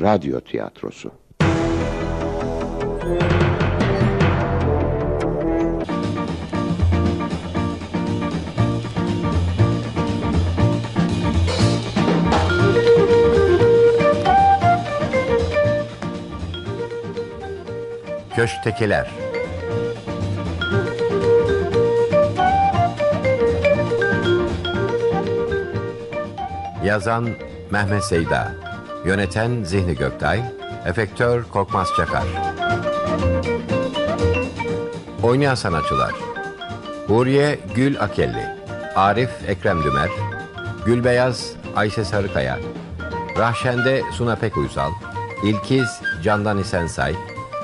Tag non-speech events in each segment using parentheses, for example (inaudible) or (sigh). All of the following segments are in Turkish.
Radyo Tiyatrosu. Köşktekiler Yazan Mehmet Seyda Yöneten Zihni Göktay Efektör Korkmaz Çakar. Oynayan sanatçılar. Huriye Gül Akelli Arif Ekrem Dümer Gülbeyaz Ayşe Sarıkaya Rahşende Suna Pek Uysal İlkiz Candan İsensay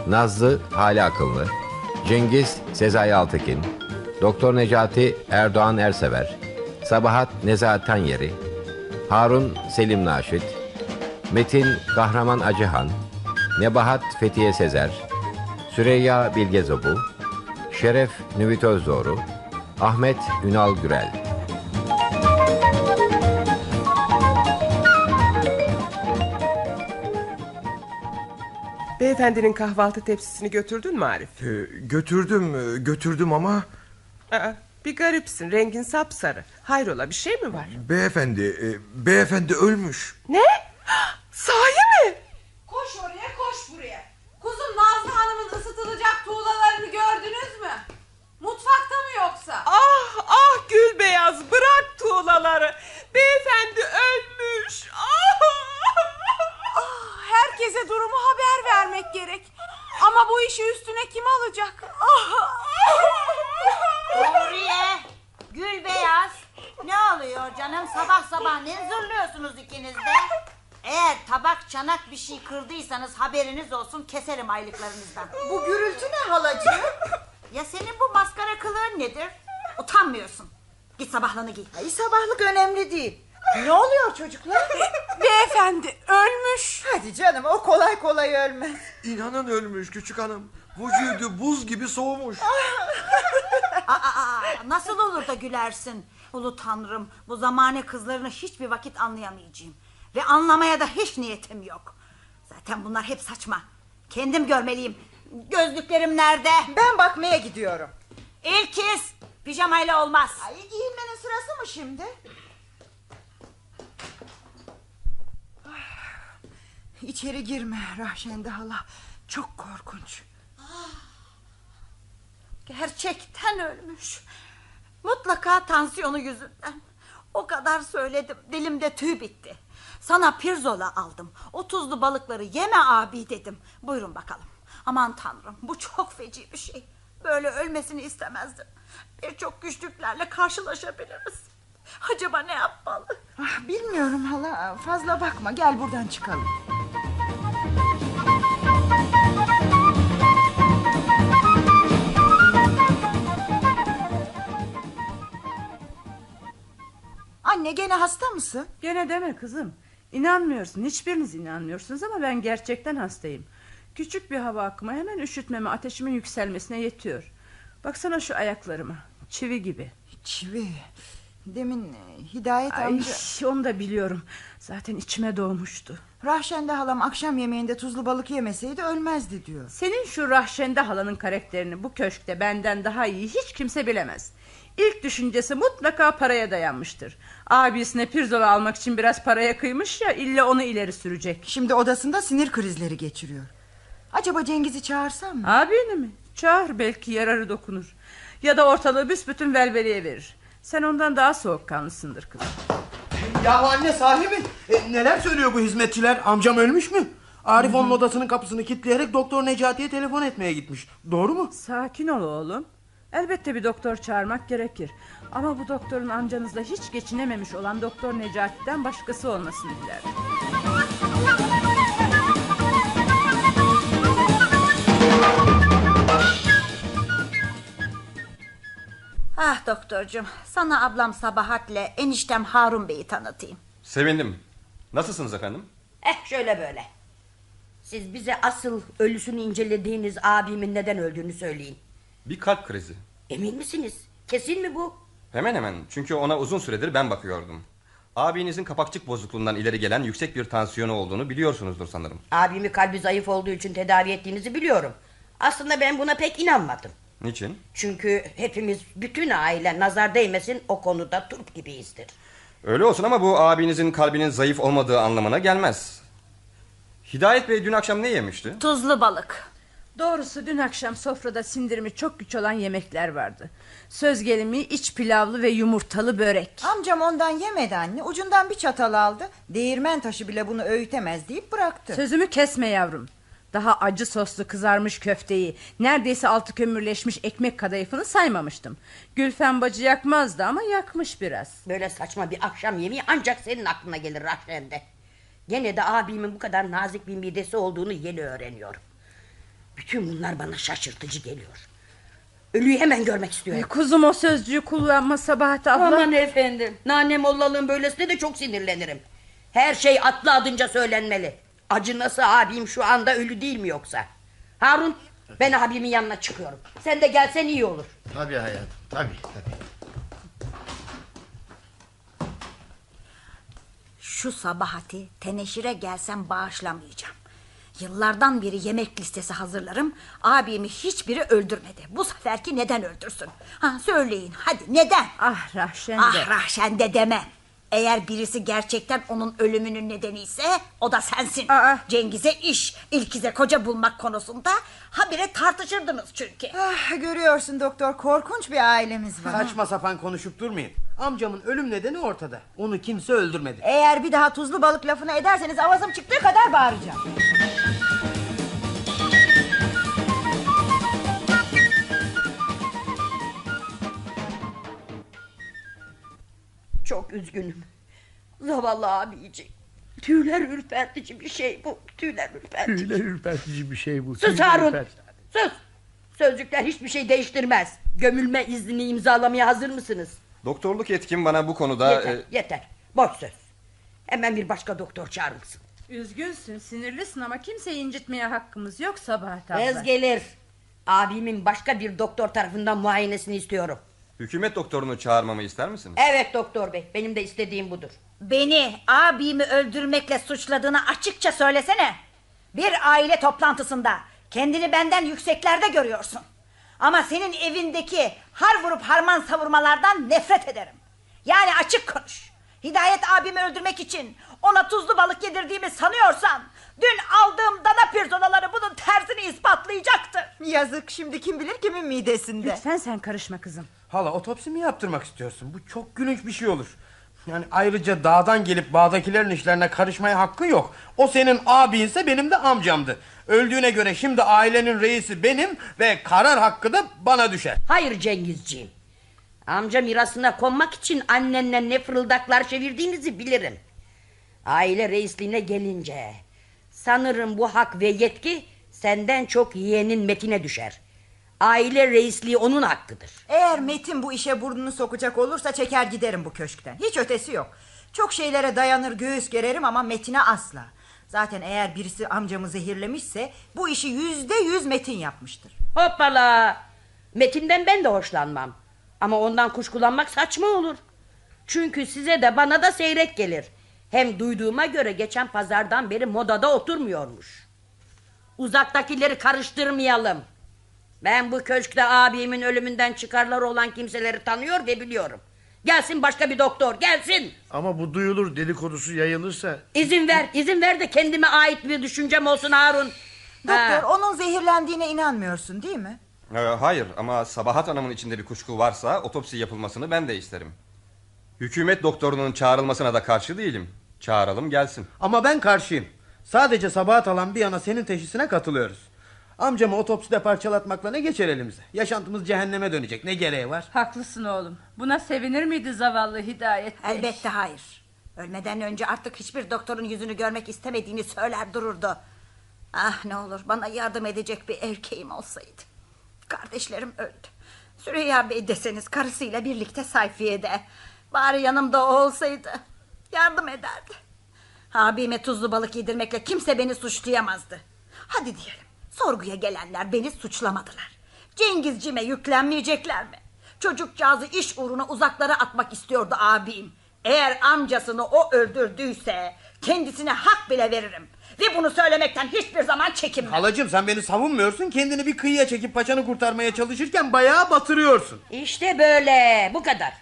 Nazlı Hale Akıllı Cengiz Sezai Altekin Doktor Necati Erdoğan Ersever Sabahat Nezahat Tanyeri Harun Selim Naşit Metin Kahraman Acıhan Nebahat Fethiye Sezer Süreyya Bilge Zobu Şeref Nüvit Özdoğru Ahmet Ünal Gürel Beyefendinin kahvaltı tepsisini götürdün mü Arif? Ee, götürdüm, e, götürdüm ama... Aa, bir garipsin, rengin sapsarı. Hayrola bir şey mi var? Beyefendi, e, beyefendi ölmüş. Ne? Sahi mi? Koş oraya koş buraya. Kuzum Nazlı Hanım'ın ısıtılacak tuğlalarını gördünüz mü? Mutfakta mı yoksa? Ah ah gül beyaz bırak tuğlaları. Beyefendi ölmüş. Ah! Ah, herkese durumu haber vermek gerek. Ama bu işi üstüne kim alacak? Ah! Huriye, Gül Beyaz. Ne oluyor canım? Sabah sabah ne zırlıyorsunuz ikiniz de? Eğer tabak çanak bir şey kırdıysanız haberiniz olsun keserim aylıklarınızdan. Bu gürültü ne halacığım? Ya senin bu maskara kılığın nedir? Utanmıyorsun. Git sabahlığını giy. Ay sabahlık önemli değil. Ne oluyor çocuklar? (laughs) Beyefendi ölmüş. Hadi canım o kolay kolay ölmez. İnanın ölmüş küçük hanım. Vücudu buz gibi soğumuş. (laughs) Aa, aa, nasıl olur da gülersin? Ulu tanrım bu zamane kızlarını hiçbir vakit anlayamayacağım. Ve anlamaya da hiç niyetim yok. Zaten bunlar hep saçma. Kendim görmeliyim. Gözlüklerim nerede? Ben bakmaya gidiyorum. İlkiz pijamayla olmaz. Ay giyinmenin sırası mı şimdi? Ah, İçeri girme Rahşende hala. Çok korkunç. Gerçekten ölmüş. Mutlaka tansiyonu yüzünden. O kadar söyledim. Dilimde tüy bitti. Sana pirzola aldım. O tuzlu balıkları yeme abi dedim. Buyurun bakalım. Aman tanrım bu çok feci bir şey. Böyle ölmesini istemezdim. Birçok güçlüklerle karşılaşabiliriz. Acaba ne yapmalı? Ah, bilmiyorum hala. Fazla bakma. Gel buradan çıkalım. Anne gene hasta mısın? Gene deme kızım. İnanmıyorsun. Hiçbiriniz inanmıyorsunuz ama ben gerçekten hastayım. Küçük bir hava akımı hemen üşütmeme, ateşimin yükselmesine yetiyor. Baksana şu ayaklarıma. Çivi gibi. Çivi. Demin e, Hidayet Ay, amca... onu da biliyorum. Zaten içime doğmuştu. Rahşende halam akşam yemeğinde tuzlu balık yemeseydi ölmezdi diyor. Senin şu Rahşende halanın karakterini bu köşkte benden daha iyi hiç kimse bilemez. İlk düşüncesi mutlaka paraya dayanmıştır. Abisine pirzola almak için biraz paraya kıymış ya illa onu ileri sürecek. Şimdi odasında sinir krizleri geçiriyor. Acaba Cengiz'i çağırsam mı? Abini mi? Çağır belki yararı dokunur. Ya da ortalığı büsbütün velveleye verir. Sen ondan daha soğukkanlısındır kızım. Ya anne sahibi e, neler söylüyor bu hizmetçiler amcam ölmüş mü? Arif onun odasının kapısını kilitleyerek doktor Necati'ye telefon etmeye gitmiş. Doğru mu? Sakin ol oğlum. Elbette bir doktor çağırmak gerekir. Ama bu doktorun amcanızla hiç geçinememiş olan doktor Necati'den başkası olmasını dilerim. Ah doktorcum sana ablam Sabahat'le eniştem Harun Bey'i tanıtayım. Sevindim. Nasılsınız efendim? Eh şöyle böyle. Siz bize asıl ölüsünü incelediğiniz abimin neden öldüğünü söyleyin. Bir kalp krizi. Emin misiniz? Kesin mi bu? Hemen hemen. Çünkü ona uzun süredir ben bakıyordum. Abinizin kapakçık bozukluğundan ileri gelen yüksek bir tansiyonu olduğunu biliyorsunuzdur sanırım. Abimi kalbi zayıf olduğu için tedavi ettiğinizi biliyorum. Aslında ben buna pek inanmadım. Niçin? Çünkü hepimiz bütün aile nazar değmesin o konuda turp gibiyizdir. Öyle olsun ama bu abinizin kalbinin zayıf olmadığı anlamına gelmez. Hidayet Bey dün akşam ne yemişti? Tuzlu balık. Doğrusu dün akşam sofrada sindirimi çok güç olan yemekler vardı. Söz gelimi iç pilavlı ve yumurtalı börek. Amcam ondan yemedi anne. Ucundan bir çatal aldı. Değirmen taşı bile bunu öğütemez deyip bıraktı. Sözümü kesme yavrum. Daha acı soslu kızarmış köfteyi, neredeyse altı kömürleşmiş ekmek kadayıfını saymamıştım. Gülfen bacı yakmazdı ama yakmış biraz. Böyle saçma bir akşam yemeği ancak senin aklına gelir Rahşende. Gene de abimin bu kadar nazik bir midesi olduğunu yeni öğreniyorum. Bütün bunlar bana şaşırtıcı geliyor. Ölüyü hemen görmek istiyorum. kuzum o sözcüğü kullanma Sabahat abla. Aman efendim. Nane mollalığın böylesine de çok sinirlenirim. Her şey atlı adınca söylenmeli. Acı nasıl abim şu anda ölü değil mi yoksa? Harun ben abimin yanına çıkıyorum. Sen de gelsen iyi olur. Tabii hayatım tabii tabii. Şu sabahati teneşire gelsem bağışlamayacağım. Yıllardan beri yemek listesi hazırlarım. Abimi hiçbiri öldürmedi. Bu seferki neden öldürsün? Ha söyleyin hadi neden? Ah Rahşende. Ah Rahşende deme. Eğer birisi gerçekten onun ölümünün nedeni ise o da sensin. Aa. Cengiz'e iş, İlkiz'e koca bulmak konusunda habire tartışırdınız çünkü. Ah, görüyorsun doktor korkunç bir ailemiz var. Saçma sapan konuşup durmayın. Amcamın ölüm nedeni ortada. Onu kimse öldürmedi. Eğer bir daha tuzlu balık lafını ederseniz avazım çıktığı kadar bağıracağım. Çok üzgünüm. Zavallı abiciğim. Tüyler ürpertici bir şey bu. Tüyler ürpertici. Tüyler ürpertici bir şey bu. Sus tüyler Harun. ürpertici. Sus. Sözcükler hiçbir şey değiştirmez. Gömülme iznini imzalamaya hazır mısınız? Doktorluk yetkim bana bu konuda... yeter, e, yeter. Boş söz. Hemen bir başka doktor çağırır mısın? Üzgünsün sinirlisin ama kimseyi incitmeye hakkımız yok Sabahat abla. Tez gelir. Abimin başka bir doktor tarafından muayenesini istiyorum. Hükümet doktorunu çağırmamı ister misiniz? Evet doktor bey. Benim de istediğim budur. Beni abimi öldürmekle suçladığını açıkça söylesene. Bir aile toplantısında kendini benden yükseklerde görüyorsun. Ama senin evindeki har vurup harman savurmalardan nefret ederim. Yani açık konuş. Hidayet abimi öldürmek için ona tuzlu balık yedirdiğimi sanıyorsan... ...dün aldığım dana pirzolaları bunun tersini ispatlayacaktır. Yazık şimdi kim bilir kimin midesinde. Lütfen sen karışma kızım. Hala otopsi mi yaptırmak istiyorsun? Bu çok gülünç bir şey olur. Yani ayrıca dağdan gelip bağdakilerin işlerine karışmaya hakkı yok. O senin abinse benim de amcamdı. Öldüğüne göre şimdi ailenin reisi benim ve karar hakkı da bana düşer. Hayır Cengizciğim. Amca mirasına konmak için annenle ne fırıldaklar çevirdiğinizi bilirim. Aile reisliğine gelince... ...sanırım bu hak ve yetki senden çok yeğenin Metin'e düşer. Aile reisliği onun hakkıdır. Eğer Metin bu işe burnunu sokacak olursa çeker giderim bu köşkten. Hiç ötesi yok. Çok şeylere dayanır göğüs gererim ama Metin'e asla. Zaten eğer birisi amcamı zehirlemişse bu işi yüzde yüz Metin yapmıştır. Hoppala! Metin'den ben de hoşlanmam. Ama ondan kuşkulanmak saçma olur. Çünkü size de bana da seyrek gelir. Hem duyduğuma göre geçen pazardan beri modada oturmuyormuş. Uzaktakileri karıştırmayalım. Ben bu köşkte abimin ölümünden çıkarları olan kimseleri tanıyor ve biliyorum. Gelsin başka bir doktor gelsin. Ama bu duyulur dedikodusu yayılırsa... İzin ver izin ver de kendime ait bir düşüncem olsun Harun. Doktor Ha. onun zehirlendiğine inanmıyorsun değil mi? Ee, hayır ama Sabahat Hanım'ın içinde bir kuşku varsa otopsi yapılmasını ben de isterim. Hükümet doktorunun çağrılmasına da karşı değilim. Çağıralım gelsin. Ama ben karşıyım. Sadece sabahat alan bir yana senin teşhisine katılıyoruz. Amcamı otopside parçalatmakla ne geçer elimize? Yaşantımız cehenneme dönecek. Ne gereği var? Haklısın oğlum. Buna sevinir miydi zavallı Hidayet Bey? Elbette hayır. Ölmeden önce artık hiçbir doktorun yüzünü görmek istemediğini söyler dururdu. Ah ne olur bana yardım edecek bir erkeğim olsaydı. Kardeşlerim öldü. Süreyya Bey deseniz karısıyla birlikte sayfiyede. Bari yanımda o olsaydı. Yardım ederdi. Abime tuzlu balık yedirmekle kimse beni suçlayamazdı. Hadi diyelim. Sorguya gelenler beni suçlamadılar. Cengizcime yüklenmeyecekler mi? Çocukcağızı iş uğruna uzaklara atmak istiyordu abim. Eğer amcasını o öldürdüyse kendisine hak bile veririm. Ve bunu söylemekten hiçbir zaman çekinmem. Halacığım sen beni savunmuyorsun. Kendini bir kıyıya çekip paçanı kurtarmaya çalışırken bayağı batırıyorsun. İşte böyle bu kadar.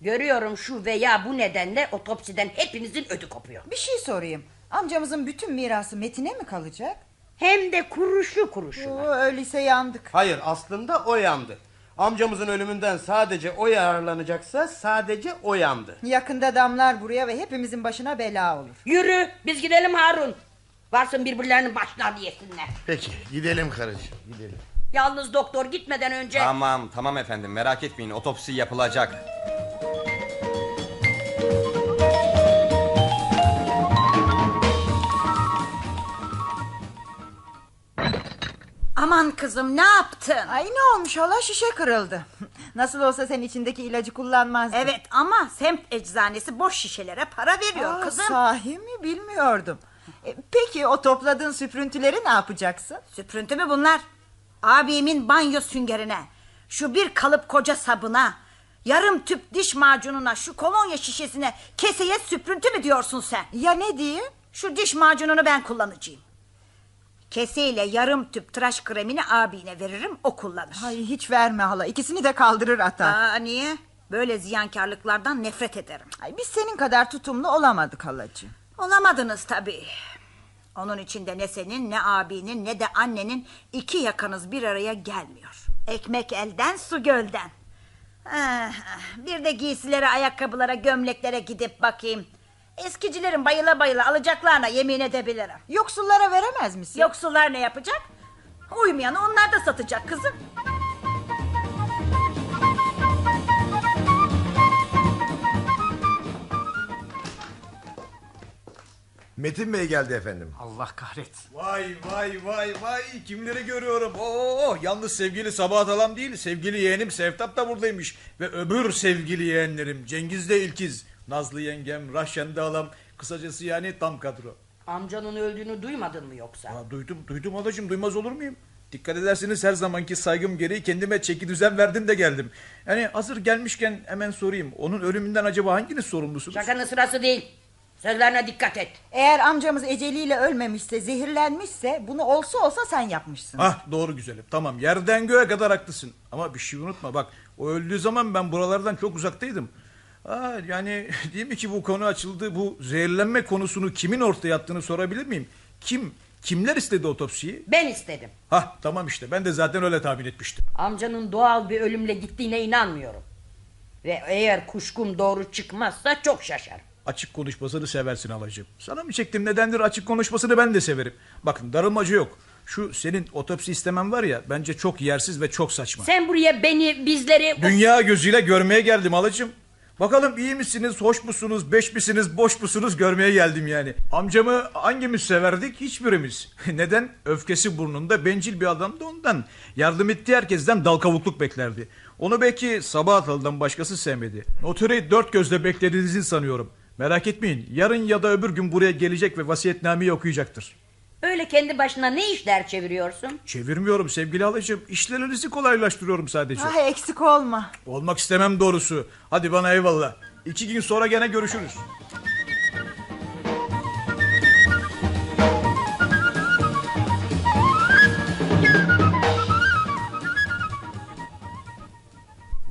Görüyorum şu veya bu nedenle otopsiden hepinizin ödü kopuyor. Bir şey sorayım. Amcamızın bütün mirası Metin'e mi kalacak? Hem de kuruşu kuruşuna. Oo, öyleyse yandık. Hayır aslında o yandı. Amcamızın ölümünden sadece o yararlanacaksa sadece o yandı. Yakında damlar buraya ve hepimizin başına bela olur. Yürü biz gidelim Harun. Varsın birbirlerinin başlarını yesinler. Peki gidelim karıcığım gidelim. Yalnız doktor gitmeden önce... Tamam tamam efendim merak etmeyin otopsi yapılacak. Aman kızım ne yaptın? Ay ne olmuş hala şişe kırıldı. (laughs) Nasıl olsa sen içindeki ilacı kullanmazdın. Evet ama semt eczanesi boş şişelere para veriyor Aa, kızım. Sahi mi bilmiyordum. E, peki o topladığın süprüntüleri ne yapacaksın? Süprüntü mü bunlar? Abimin banyo süngerine, şu bir kalıp koca sabına, yarım tüp diş macununa, şu kolonya şişesine, keseye süprüntü mü diyorsun sen? Ya ne diyeyim? Şu diş macununu ben kullanacağım. Keseyle yarım tüp tıraş kremini abine veririm o kullanır. Ay hiç verme hala ikisini de kaldırır atar. Aa, niye? Böyle ziyankarlıklardan nefret ederim. Ay, biz senin kadar tutumlu olamadık halacığım. Olamadınız tabii. Onun içinde ne senin ne abinin ne de annenin iki yakanız bir araya gelmiyor. Ekmek elden su gölden. Ah, bir de giysilere ayakkabılara gömleklere gidip bakayım. Eskicilerin bayıla bayıla alacaklarına yemin edebilirim. Yoksullara veremez misin? Yoksullar ne yapacak? Uymayanı onlar da satacak kızım. Metin Bey geldi efendim. Allah kahretsin. Vay vay vay vay kimleri görüyorum. Oo yalnız sevgili Sabahat Alam değil sevgili yeğenim Sevtap da buradaymış. Ve öbür sevgili yeğenlerim Cengiz de İlkiz. Nazlı yengem, Rahşen de Alam. Kısacası yani tam kadro. Amcanın öldüğünü duymadın mı yoksa? Aa, duydum duydum halacığım duymaz olur muyum? Dikkat ederseniz her zamanki saygım gereği kendime çeki düzen verdim de geldim. Yani hazır gelmişken hemen sorayım. Onun ölümünden acaba hanginiz sorumlusunuz? Şakanın sırası değil. Sözlerine dikkat et. Eğer amcamız eceliyle ölmemişse, zehirlenmişse bunu olsa olsa sen yapmışsın. Ah doğru güzelim. Tamam yerden göğe kadar haklısın. Ama bir şey unutma bak. O öldüğü zaman ben buralardan çok uzaktaydım. Aa, yani (laughs) değil mi ki bu konu açıldı. Bu zehirlenme konusunu kimin ortaya attığını sorabilir miyim? Kim? Kimler istedi otopsiyi? Ben istedim. Hah tamam işte ben de zaten öyle tahmin etmiştim. Amcanın doğal bir ölümle gittiğine inanmıyorum. Ve eğer kuşkum doğru çıkmazsa çok şaşarım. Açık konuşmasını seversin halacığım. Sana mı çektim nedendir açık konuşmasını ben de severim. Bakın darılmacı yok. Şu senin otopsi istemen var ya bence çok yersiz ve çok saçma. Sen buraya beni bizleri... Dünya gözüyle görmeye geldim halacığım. Bakalım iyi misiniz, hoş musunuz, beş misiniz, boş musunuz görmeye geldim yani. Amcamı hangimiz severdik? Hiçbirimiz. (laughs) Neden? Öfkesi burnunda bencil bir adamdı ondan. Yardım ettiği herkesten dal kavukluk beklerdi. Onu belki sabah atalıdan başkası sevmedi. Noteri dört gözle beklediğinizi sanıyorum. Merak etmeyin yarın ya da öbür gün buraya gelecek ve vasiyetnameyi okuyacaktır. Öyle kendi başına ne işler çeviriyorsun? Çevirmiyorum sevgili halacığım. İşlerinizi kolaylaştırıyorum sadece. Ah eksik olma. Olmak istemem doğrusu. Hadi bana eyvallah. İki gün sonra gene görüşürüz.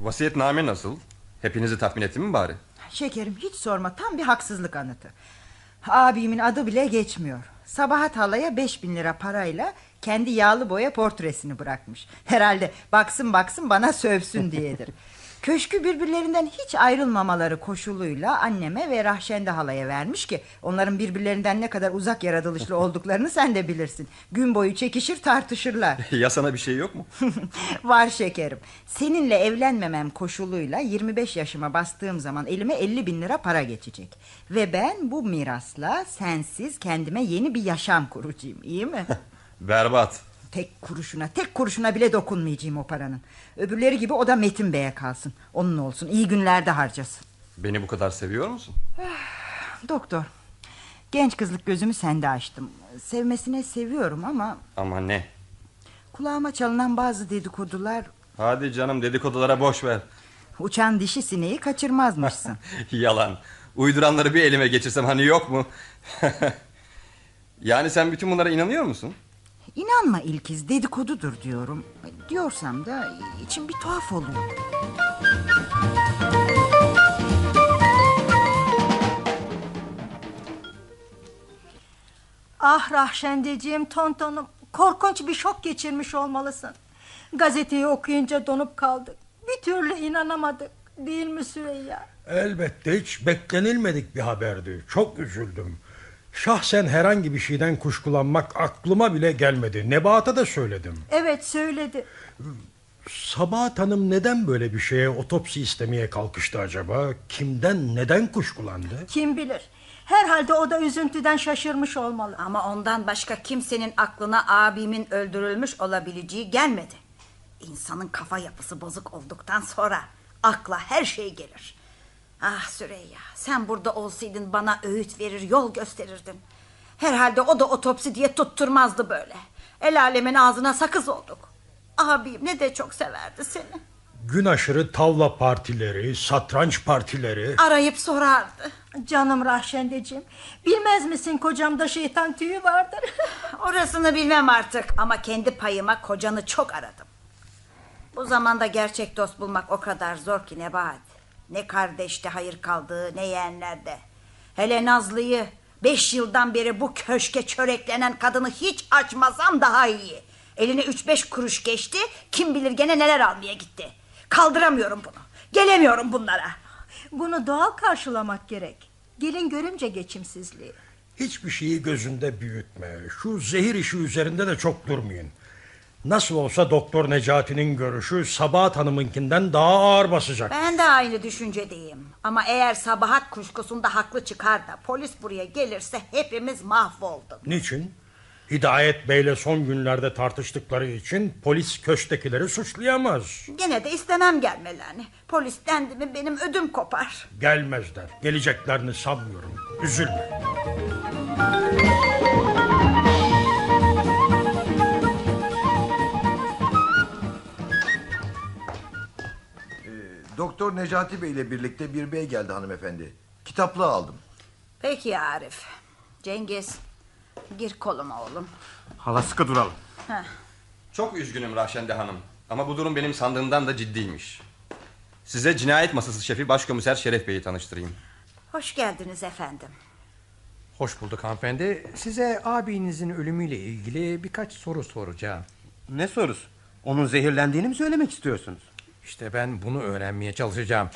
Vasiyetname nasıl? Hepinizi tatmin etti mi bari? Şekerim hiç sorma tam bir haksızlık anıtı. Abimin adı bile geçmiyor. Sabahat halaya beş bin lira parayla kendi yağlı boya portresini bırakmış. Herhalde baksın baksın bana sövsün diyedir. (laughs) Köşkü birbirlerinden hiç ayrılmamaları koşuluyla anneme ve Rahşende halaya vermiş ki... ...onların birbirlerinden ne kadar uzak yaratılışlı (laughs) olduklarını sen de bilirsin. Gün boyu çekişir tartışırlar. (laughs) ya sana bir şey yok mu? (laughs) Var şekerim. Seninle evlenmemem koşuluyla 25 yaşıma bastığım zaman elime 50 bin lira para geçecek. Ve ben bu mirasla sensiz kendime yeni bir yaşam kuracağım. İyi mi? Berbat. Tek kuruşuna tek kuruşuna bile dokunmayacağım o paranın. Öbürleri gibi o da Metin Bey'e kalsın. Onun olsun iyi günlerde harcasın. Beni bu kadar seviyor musun? Doktor genç kızlık gözümü sende açtım. Sevmesine seviyorum ama Ama ne? kulağıma çalınan bazı dedikodular Hadi canım dedikodulara boş ver. uçan dişi sineği kaçırmazmışsın. (laughs) Yalan. Uyduranları bir elime geçirsem hani yok mu? (laughs) yani sen bütün bunlara inanıyor musun? İnanma İlkiz dedikodudur diyorum. Diyorsam da içim bir tuhaf oluyor. Ah Rahşendeciğim tontonum korkunç bir şok geçirmiş olmalısın. Gazeteyi okuyunca donup kaldık. Bir türlü inanamadık değil mi Süreyya? Elbette hiç beklenilmedik bir haberdi. Çok üzüldüm. Şahsen herhangi bir şeyden kuşkulanmak aklıma bile gelmedi. Nebahat'a da söyledim. Evet söyledi. Sabahat Hanım neden böyle bir şeye otopsi istemeye kalkıştı acaba? Kimden neden kuşkulandı? Kim bilir. Herhalde o da üzüntüden şaşırmış olmalı. Ama ondan başka kimsenin aklına abimin öldürülmüş olabileceği gelmedi. İnsanın kafa yapısı bozuk olduktan sonra akla her şey gelir. Ah Süreyya sen burada olsaydın bana öğüt verir yol gösterirdin. Herhalde o da otopsi diye tutturmazdı böyle. El alemin ağzına sakız olduk. Abim ne de çok severdi seni. Gün aşırı tavla partileri, satranç partileri... Arayıp sorardı. Canım Rahşendeciğim bilmez misin kocamda şeytan tüyü vardır. (laughs) Orasını bilmem artık ama kendi payıma kocanı çok aradım. Bu zamanda gerçek dost bulmak o kadar zor ki Nebahat. Ne kardeşte hayır kaldı ne yeğenlerde. Hele Nazlı'yı beş yıldan beri bu köşke çöreklenen kadını hiç açmasam daha iyi. Eline üç beş kuruş geçti kim bilir gene neler almaya gitti. Kaldıramıyorum bunu. Gelemiyorum bunlara. Bunu doğal karşılamak gerek. Gelin görünce geçimsizliği. Hiçbir şeyi gözünde büyütme. Şu zehir işi üzerinde de çok durmayın. Nasıl olsa Doktor Necati'nin görüşü Sabahat Hanım'ınkinden daha ağır basacak. Ben de aynı düşüncedeyim. Ama eğer sabahat kuşkusunda haklı çıkar da polis buraya gelirse hepimiz mahvolduk. Niçin? Hidayet Bey'le son günlerde tartıştıkları için polis köştekileri suçlayamaz. Gene de istemem gelmelerini. Polis dendi mi benim ödüm kopar. Gelmezler. Geleceklerini sanmıyorum. Üzülme. Doktor Necati Bey ile birlikte bir bey geldi hanımefendi. Kitaplığı aldım. Peki Arif. Cengiz gir koluma oğlum. Hala sıkı duralım. Heh. Çok üzgünüm Rahşende Hanım. Ama bu durum benim sandığımdan da ciddiymiş. Size cinayet masası şefi başkomiser Şeref Bey'i tanıştırayım. Hoş geldiniz efendim. Hoş bulduk hanımefendi. Size abinizin ölümüyle ilgili birkaç soru soracağım. Ne sorusu? Onun zehirlendiğini mi söylemek istiyorsunuz? İşte ben bunu öğrenmeye çalışacağım.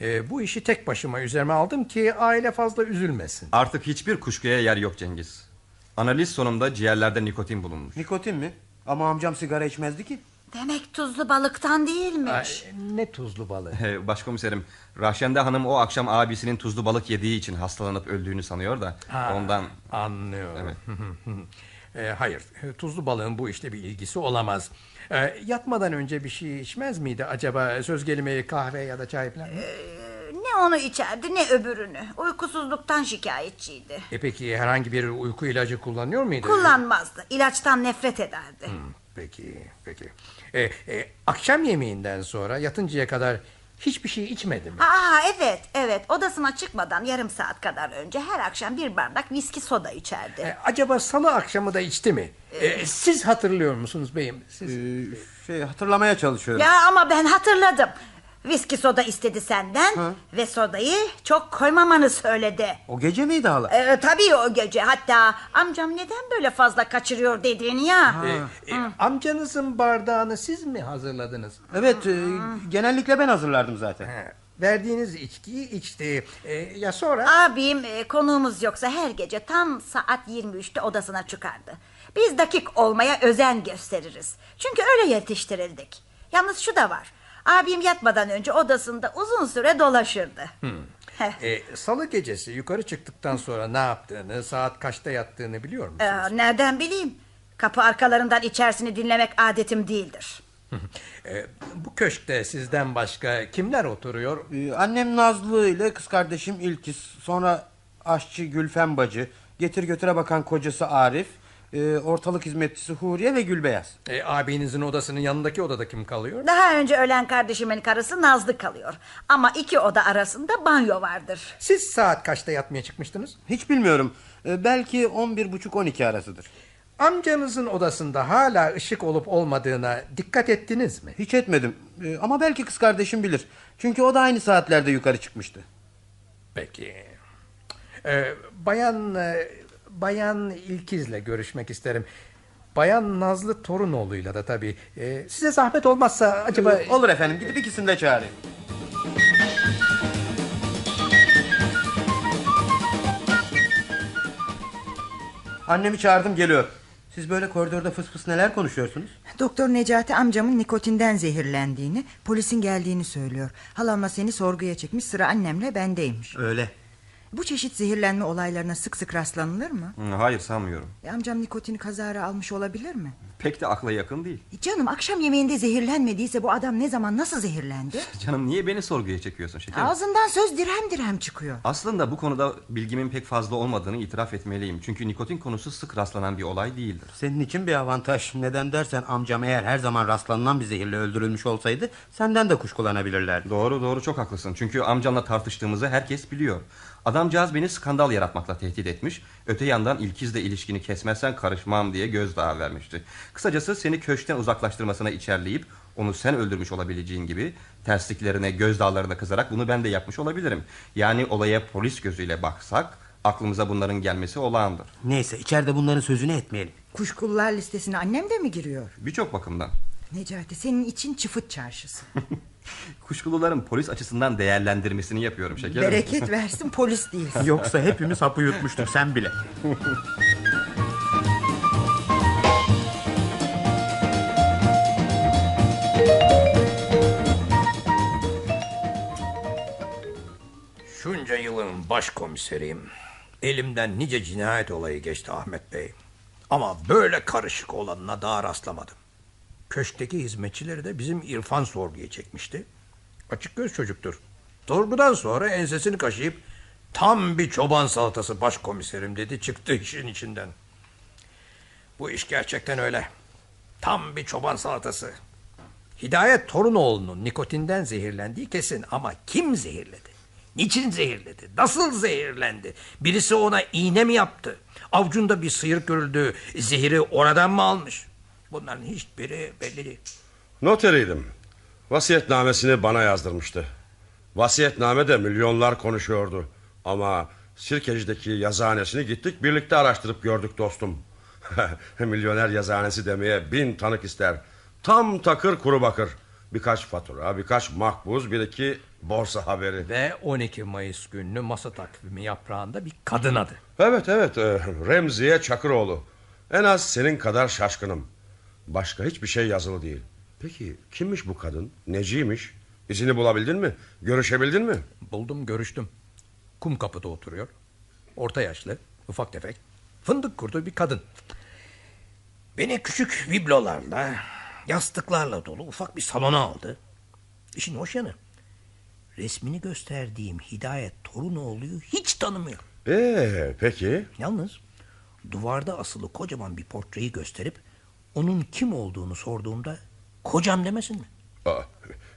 Ee, bu işi tek başıma üzerime aldım ki aile fazla üzülmesin. Artık hiçbir kuşkuya yer yok Cengiz. Analiz sonunda ciğerlerde nikotin bulunmuş. Nikotin mi? Ama amcam sigara içmezdi ki. Demek tuzlu balıktan değilmiş. ne tuzlu balığı? Ee, Başkomiserim, Rahşende Hanım o akşam abisinin tuzlu balık yediği için hastalanıp öldüğünü sanıyor da Ha, ondan. Anlıyorum. (laughs) Ee, hayır, tuzlu balığın bu işte bir ilgisi olamaz. Ee, yatmadan önce bir şey içmez miydi acaba? Söz gelimi kahve ya da çay falan? Ne onu içerdi ne öbürünü. Uykusuzluktan şikayetçiydi. E peki herhangi bir uyku ilacı kullanıyor muydu? Kullanmazdı. İlaçtan nefret ederdi. Hmm, peki, peki. E, e, akşam yemeğinden sonra yatıncaya kadar hiçbir şey içmedi mi? Aa evet evet odasına çıkmadan yarım saat kadar önce her akşam bir bardak viski soda içerdi. E, acaba salı akşamı da içti mi? E, siz hatırlıyor musunuz beyim? Siz... şey hatırlamaya çalışıyorum. Ya ama ben hatırladım. Viski soda istedi senden ve sodayı çok koymamanı söyledi. O gece miydi hala? Ee, tabii o gece hatta amcam neden böyle fazla kaçırıyor dediğini ya. E, e, amcanızın bardağını siz mi hazırladınız? Evet e, genellikle ben hazırlardım zaten. Verdiğiniz içkiyi içti. E, ya sonra? Abim e, konuğumuz yoksa her gece tam saat 23'te odasına çıkardı. Biz dakik olmaya özen gösteririz. Çünkü öyle yetiştirildik. Yalnız şu da var. Abim yatmadan önce odasında uzun süre dolaşırdı. Hmm. E, salı gecesi yukarı çıktıktan sonra ne yaptığını, saat kaçta yattığını biliyor musunuz? Ee, nereden bileyim? Kapı arkalarından içerisini dinlemek adetim değildir. (laughs) E, bu köşkte sizden başka kimler oturuyor? Ee, annem Nazlı ile kız kardeşim İlkiz. Sonra aşçı Gülfem bacı. Getir götüre bakan kocası Arif. Ee, ortalık hizmetçisi Huriye ve Gülbeyaz. E, abinizin odasının yanındaki odada kim kalıyor? Daha önce ölen kardeşimin karısı Nazlı kalıyor. Ama iki oda arasında banyo vardır. Siz saat kaçta yatmaya çıkmıştınız? Hiç bilmiyorum. Ee, belki 11.30-12 arasıdır. Amcanızın odasında hala ışık olup olmadığına dikkat ettiniz mi? Hiç etmedim. Ee, ama belki kız kardeşim bilir. Çünkü o da aynı saatlerde yukarı çıkmıştı. Peki. Ee, bayan e, Bayan İlkiz'le görüşmek isterim. Bayan Nazlı Torunoğlu'yla da tabii. Ee, size zahmet olmazsa acaba... Ee, Olur efendim gidip ikisini de çağırayım. Annemi çağırdım geliyor. Siz böyle koridorda fıs fıs neler konuşuyorsunuz? Doktor Necati amcamın nikotinden zehirlendiğini, polisin geldiğini söylüyor. Halamla seni sorguya çekmiş, sıra annemle bendeymiş. Öyle. Bu çeşit zehirlenme olaylarına sık sık rastlanılır mı? Hayır sanmıyorum. E, amcam nikotini kazara almış olabilir mi? Pek de akla yakın değil. E, canım akşam yemeğinde zehirlenmediyse bu adam ne zaman nasıl zehirlendi? (laughs) Canım niye beni sorguya çekiyorsun şekerim? Ağzından söz dirhem dirhem çıkıyor. Aslında bu konuda bilgimin pek fazla olmadığını itiraf etmeliyim. Çünkü nikotin konusu sık rastlanan bir olay değildir. Senin için bir avantaj. Neden dersen amcam eğer her zaman rastlanılan bir zehirle öldürülmüş olsaydı senden de kuşkulanabilirlerdi. Doğru doğru çok haklısın. Çünkü amcamla tartıştığımızı herkes biliyor. Adamcağız beni skandal yaratmakla tehdit etmiş. Öte yandan İlkiz'le ilişkini kesmezsen karışmam diye gözdağı vermişti. Kısacası seni köşkten uzaklaştırmasına içerleyip onu sen öldürmüş olabileceğin gibi tersliklerine gözdağlarına kızarak bunu ben de yapmış olabilirim. Yani olaya polis gözüyle baksak aklımıza bunların gelmesi olağandır. Neyse içeride bunların sözünü etmeyelim. Kuşkular listesine annem de mi giriyor? Birçok bakımdan. Necati senin için çıfıt çarşısı. (laughs) Kuşkuluların polis açısından değerlendirmesini yapıyorum şekerim. Bereket versin polis değil. Yoksa hepimiz hapı yutmuştuk sen bile. (laughs) Şunca yılın başkomiseriyim. Elimden nice cinayet olayı geçti Ahmet Bey. Ama böyle karışık olanına daha rastlamadım. Köşkteki hizmetçileri de bizim İrfan sorguya çekmişti. Açık göz çocuktur. Sorgudan sonra ensesini kaşıyıp tam bir çoban salatası başkomiserim dedi çıktı işin içinden. Bu iş gerçekten öyle. Tam bir çoban salatası. Hidayet Torunoğlu'nun nikotinden zehirlendiği kesin ama kim zehirledi? Niçin zehirledi? Nasıl zehirlendi? Birisi ona iğne mi yaptı? Avcunda bir sıyırık görüldü. Zehiri oradan mı almış? Bunların hiçbiri belli değil. Noteriydim. Vasiyetnamesini bana yazdırmıştı. Vasiyetname de milyonlar konuşuyordu. Ama Sirkeci'deki yazıhanesini gittik birlikte araştırıp gördük dostum. (laughs) Milyoner yazıhanesi demeye bin tanık ister. Tam takır kuru bakır. Birkaç fatura, birkaç makbuz, bir iki borsa haberi. Ve 12 Mayıs günlü masa takvimi yaprağında bir kadın adı. Evet evet e, Remziye Çakıroğlu. En az senin kadar şaşkınım. Başka hiçbir şey yazılı değil. Peki kimmiş bu kadın? Neciymiş? İzini bulabildin mi? Görüşebildin mi? Buldum görüştüm. Kum kapıda oturuyor. Orta yaşlı, ufak tefek, fındık kurdu bir kadın. Beni küçük biblolarla, yastıklarla dolu ufak bir salona aldı. İşin hoş yanı. Resmini gösterdiğim Hidayet Torunoğlu'yu hiç tanımıyor. Ee, peki. Yalnız duvarda asılı kocaman bir portreyi gösterip onun kim olduğunu sorduğumda kocam demesin mi? Aa,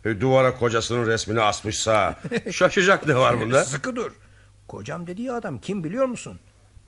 e, duvara kocasının resmini asmışsa (laughs) şaşacak ne var bunda? (laughs) Sıkı dur. Kocam dediği adam kim biliyor musun?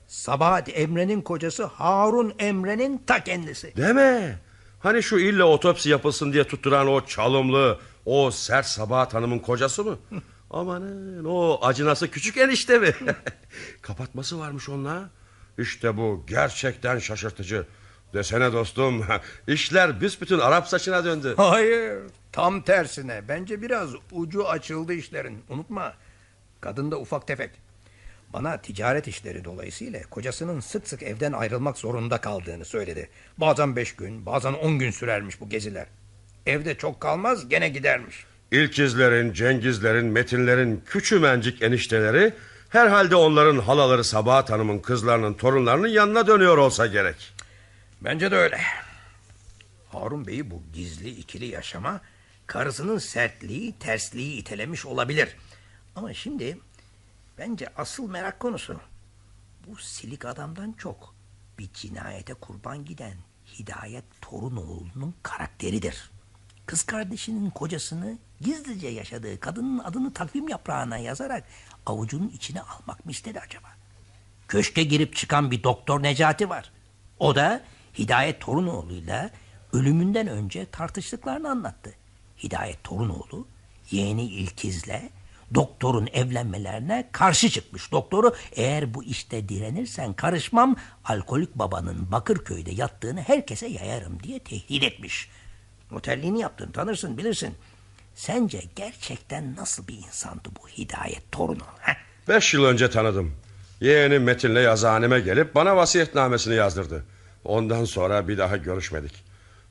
Sabahat Emre'nin kocası Harun Emre'nin ta kendisi. Deme. Hani şu ille otopsi yapılsın diye tutturan o çalımlı, o sert Sabahat Hanım'ın kocası mı? (laughs) Amanın o acınası küçük enişte mi? (laughs) Kapatması varmış onunla. İşte bu gerçekten şaşırtıcı. Desene dostum (laughs) işler büsbütün Arap saçına döndü. Hayır tam tersine bence biraz ucu açıldı işlerin unutma. Kadın da ufak tefek. Bana ticaret işleri dolayısıyla kocasının sık sık evden ayrılmak zorunda kaldığını söyledi. Bazen beş gün bazen on gün sürermiş bu geziler. Evde çok kalmaz gene gidermiş. İlkizlerin, Cengizlerin, Metinlerin küçümencik enişteleri... ...herhalde onların halaları Sabahat Hanım'ın kızlarının torunlarının yanına dönüyor olsa gerek. Bence de öyle. Harun Bey'i bu gizli ikili yaşama karısının sertliği, tersliği itelemiş olabilir. Ama şimdi bence asıl merak konusu bu silik adamdan çok bir cinayete kurban giden Hidayet Torunoğlu'nun karakteridir. Kız kardeşinin kocasını gizlice yaşadığı kadının adını takvim yaprağına yazarak avucunun içine almak mı istedi acaba? Köşke girip çıkan bir doktor Necati var. O da Hidayet Torunoğlu'yla ölümünden önce tartıştıklarını anlattı. Hidayet Torunoğlu yeğeni İlkiz'le doktorun evlenmelerine karşı çıkmış. Doktoru eğer bu işte direnirsen karışmam alkolik babanın Bakırköy'de yattığını herkese yayarım diye tehdit etmiş. Otelliğini yaptın tanırsın bilirsin. Sence gerçekten nasıl bir insandı bu Hidayet Torunoğlu? Heh? Beş yıl önce tanıdım. Yeğenim Metin'le yazıhaneme gelip bana vasiyetnamesini yazdırdı. Ondan sonra bir daha görüşmedik.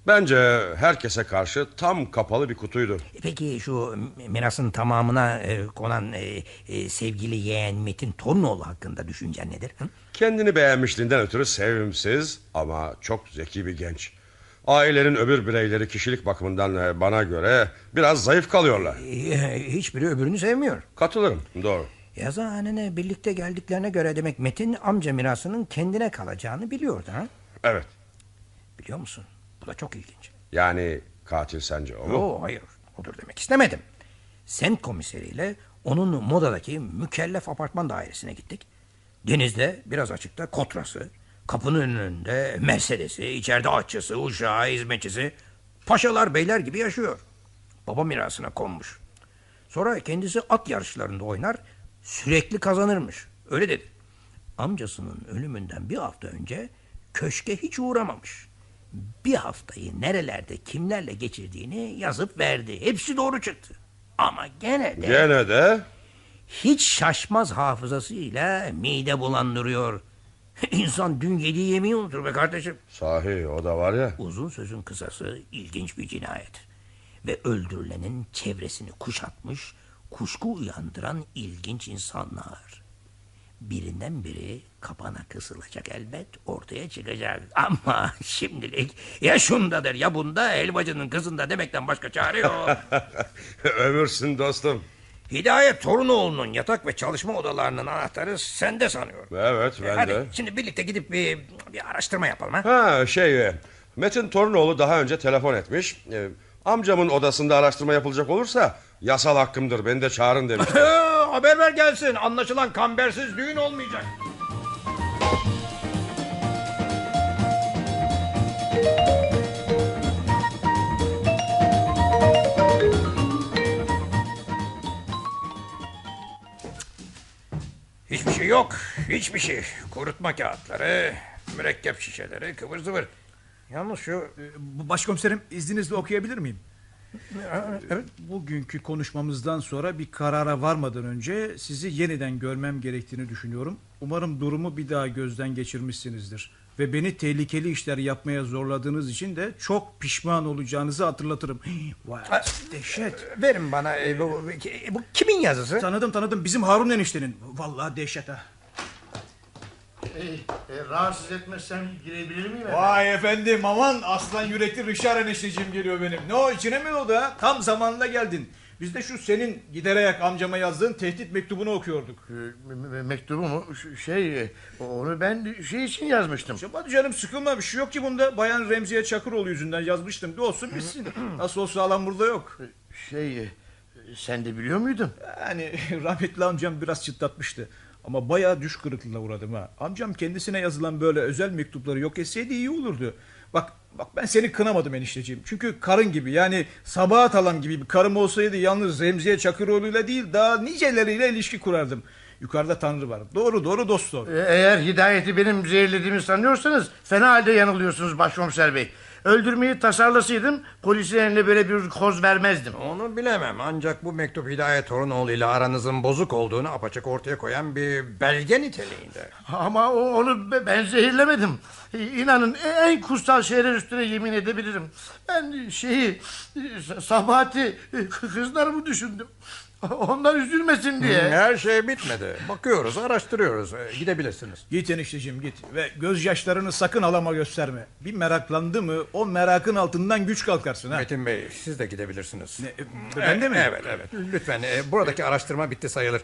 Bence herkese karşı tam kapalı bir kutuydu. Peki şu mirasın tamamına e, konan e, e, sevgili yeğen Metin Torunoğlu hakkında düşüncen nedir? Hı? Kendini beğenmişliğinden ötürü sevimsiz ama çok zeki bir genç. Ailenin öbür bireyleri kişilik bakımından e, bana göre biraz zayıf kalıyorlar. E, hiçbiri öbürünü sevmiyor. Katılırım doğru. Yazıhanene birlikte geldiklerine göre demek Metin amca mirasının kendine kalacağını biliyordu ha? Evet. Biliyor musun? Bu da çok ilginç. Yani katil sence o mu? Yo, hayır odur demek istemedim. Sent komiseriyle onun modadaki mükellef apartman dairesine gittik. Denizde biraz açıkta kotrası, kapının önünde Mercedes'i, içeride açısı, uşağı, hizmetçisi. Paşalar beyler gibi yaşıyor. Baba mirasına konmuş. Sonra kendisi at yarışlarında oynar, sürekli kazanırmış. Öyle dedi. Amcasının ölümünden bir hafta önce köşke hiç uğramamış. Bir haftayı nerelerde kimlerle geçirdiğini yazıp verdi. Hepsi doğru çıktı. Ama gene de... Gene de... Hiç şaşmaz hafızasıyla mide bulandırıyor. (laughs) İnsan dün yediği yemeği unutur be kardeşim. Sahi o da var ya. Uzun sözün kısası ilginç bir cinayet. Ve öldürülenin çevresini kuşatmış, kuşku uyandıran ilginç insanlar. Birinden biri kapana kısılacak elbet ortaya çıkacak. (laughs) Ama şimdilik ya şundadır ya bunda helvacının kızında demekten başka çare yok. (laughs) Ömürsün dostum. Hidayet Torunoğlu'nun yatak ve çalışma odalarının anahtarı sende sanıyorum. Evet ben Hadi de. şimdi birlikte gidip bir, bir araştırma yapalım ha. Ha şey e, Metin Torunoğlu daha önce telefon etmiş. E, amcamın odasında araştırma yapılacak olursa yasal hakkımdır beni de çağırın demişti. (laughs) Haber ver gelsin. Anlaşılan kambersiz düğün olmayacak. Hiçbir şey yok. Hiçbir şey. Kurutma kağıtları, mürekkep şişeleri, kıvır zıvır. Yalnız şu... Bu başkomiserim izninizle okuyabilir miyim? Evet. Bugünkü konuşmamızdan sonra bir karara varmadan önce sizi yeniden görmem gerektiğini düşünüyorum. Umarım durumu bir daha gözden geçirmişsinizdir. Ve beni tehlikeli işler yapmaya zorladığınız için de çok pişman olacağınızı hatırlatırım. (gasps) Vay dehşet. Verin bana e, bu, bu kimin yazısı? Tanıdım tanıdım bizim Harun eniştenin. Vallahi dehşet ha. E, e, rahatsız etmezsem girebilir miyim? Vay efendim aman aslan yürekli Rişar enişteciğim geliyor benim. Ne o içine mi oldu ha? Tam zamanında geldin. Biz de şu senin giderek amcama yazdığın tehdit mektubunu okuyorduk. Me- mektubu mu? Ş- Şey, e, onu ben şey için yazmıştım. Hadi canım sıkılma bir şey yok ki bunda. Bayan Remziye Çakıroğlu yüzünden yazmıştım. Bir olsun bitsin. (clears throat) Nasıl olsa alan burada yok. Şey, e, sen de biliyor muydun? Yani (laughs) rahmetli amcam biraz çıtlatmıştı. Ama bayağı düş kırıklığına uğradım ha. Amcam kendisine yazılan böyle özel mektupları yok etseydi iyi olurdu. Bak bak ben seni kınamadım enişteciğim. Çünkü karın gibi yani Sabahat Alam gibi bir karım olsaydı yalnız Remziye Çakıroğlu'yla değil daha niceleriyle ilişki kurardım. Yukarıda Tanrı var. Doğru doğru dost doğru. E, Eğer hidayeti benim zehirlediğimi sanıyorsanız fena halde yanılıyorsunuz başkomiser bey. Öldürmeyi tasarlasaydım polisin eline böyle bir koz vermezdim. Onu bilemem ancak bu mektup Hidayet Torunoğlu ile aranızın bozuk olduğunu apaçık ortaya koyan bir belge niteliğinde. Ama o, onu be- ben zehirlemedim. E, İnanın en kutsal şeyler üstüne yemin edebilirim. Ben şeyi e, Sabahati e, kızlarımı düşündüm. (laughs) Onlar üzülmesin diye. Her şey bitmedi. Bakıyoruz, araştırıyoruz. Ee, Gidebilirsiniz. Git enişteciğim git ve gözyaşlarını sakın alama gösterme. Bir meraklandı mı o merakın altından güç kalkarsın ha. Metin Bey siz de gidebilirsiniz. ben de mi? Evet evet. Lütfen e, buradaki araştırma bitti sayılır.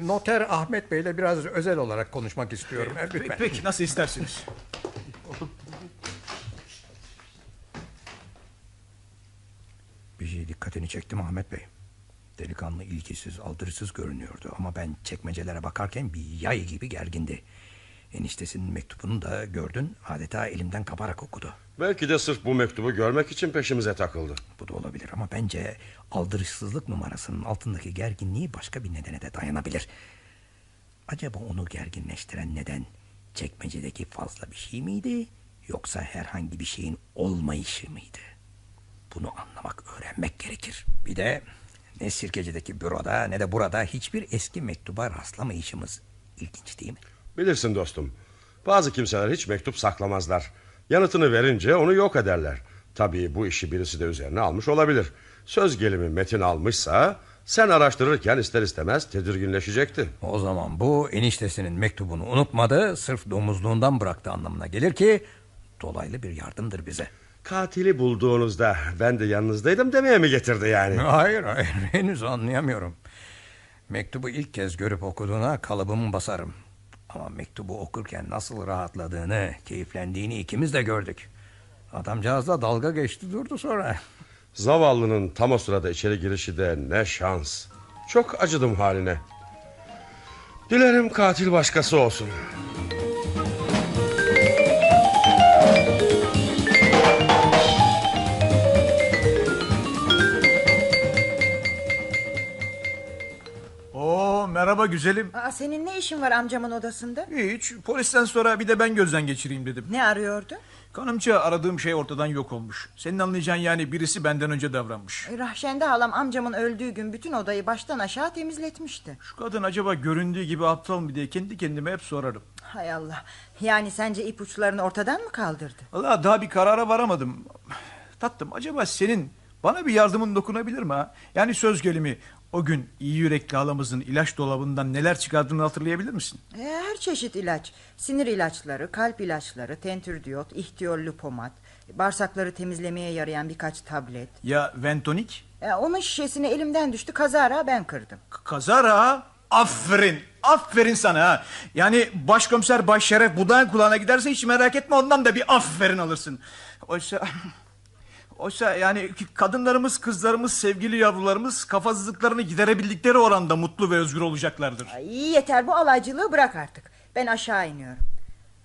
Noter Ahmet Bey'le biraz özel olarak konuşmak istiyorum. Lütfen. Peki nasıl istersiniz. Bir şey dikkatini çekti mi Ahmet Bey? Delikanlı ilgisiz, aldırısız görünüyordu ama ben çekmecelere bakarken bir yay gibi gergindi. Eniştesinin mektubunu da gördün, adeta elimden kaparak okudu. Belki de sırf bu mektubu görmek için peşimize takıldı. Bu da olabilir ama bence aldırışsızlık numarasının altındaki gerginliği başka bir nedene de dayanabilir. Acaba onu gerginleştiren neden çekmecedeki fazla bir şey miydi yoksa herhangi bir şeyin olmayışı mıydı? Bunu anlamak, öğrenmek gerekir. Bir de ne sirkecideki büroda ne de burada hiçbir eski mektuba rastlamayışımız ilginç değil mi? Bilirsin dostum. Bazı kimseler hiç mektup saklamazlar. Yanıtını verince onu yok ederler. Tabii bu işi birisi de üzerine almış olabilir. Söz gelimi Metin almışsa sen araştırırken ister istemez tedirginleşecekti. O zaman bu eniştesinin mektubunu unutmadı, sırf domuzluğundan bıraktı anlamına gelir ki dolaylı bir yardımdır bize. Katili bulduğunuzda ben de yanınızdaydım demeye mi getirdi yani? Hayır hayır (laughs) henüz anlayamıyorum. Mektubu ilk kez görüp okuduğuna kalıbımı basarım. Ama mektubu okurken nasıl rahatladığını, keyiflendiğini ikimiz de gördük. Adamcağız da dalga geçti durdu sonra. (laughs) Zavallının tam o sırada içeri girişi de ne şans. Çok acıdım haline. Dilerim katil başkası olsun. Oo merhaba güzelim. Aa, senin ne işin var amcamın odasında? Hiç polisten sonra bir de ben gözden geçireyim dedim. Ne arıyordu? Kanımca aradığım şey ortadan yok olmuş. Senin anlayacağın yani birisi benden önce davranmış. E, Rahşende halam amcamın öldüğü gün bütün odayı baştan aşağı temizletmişti. Şu kadın acaba göründüğü gibi aptal mı diye kendi kendime hep sorarım. Hay Allah. Yani sence ipuçlarını ortadan mı kaldırdı? Allah daha bir karara varamadım. Tatlım acaba senin bana bir yardımın dokunabilir mi ha? Yani söz gelimi o gün iyi yürekli halamızın ilaç dolabından neler çıkardığını hatırlayabilir misin? E, her çeşit ilaç. Sinir ilaçları, kalp ilaçları, tentürdiyot, ihtiyollü pomat, bağırsakları temizlemeye yarayan birkaç tablet. Ya ventonik? E, onun şişesini elimden düştü kazara ben kırdım. Kazara aferin aferin sana ha. Yani başkomiser Baş Şeref Buday'ın kulağına giderse hiç merak etme ondan da bir aferin alırsın. Oysa (laughs) Oysa yani kadınlarımız, kızlarımız, sevgili yavrularımız kafasızlıklarını giderebildikleri oranda mutlu ve özgür olacaklardır. İyi yeter bu alaycılığı bırak artık. Ben aşağı iniyorum.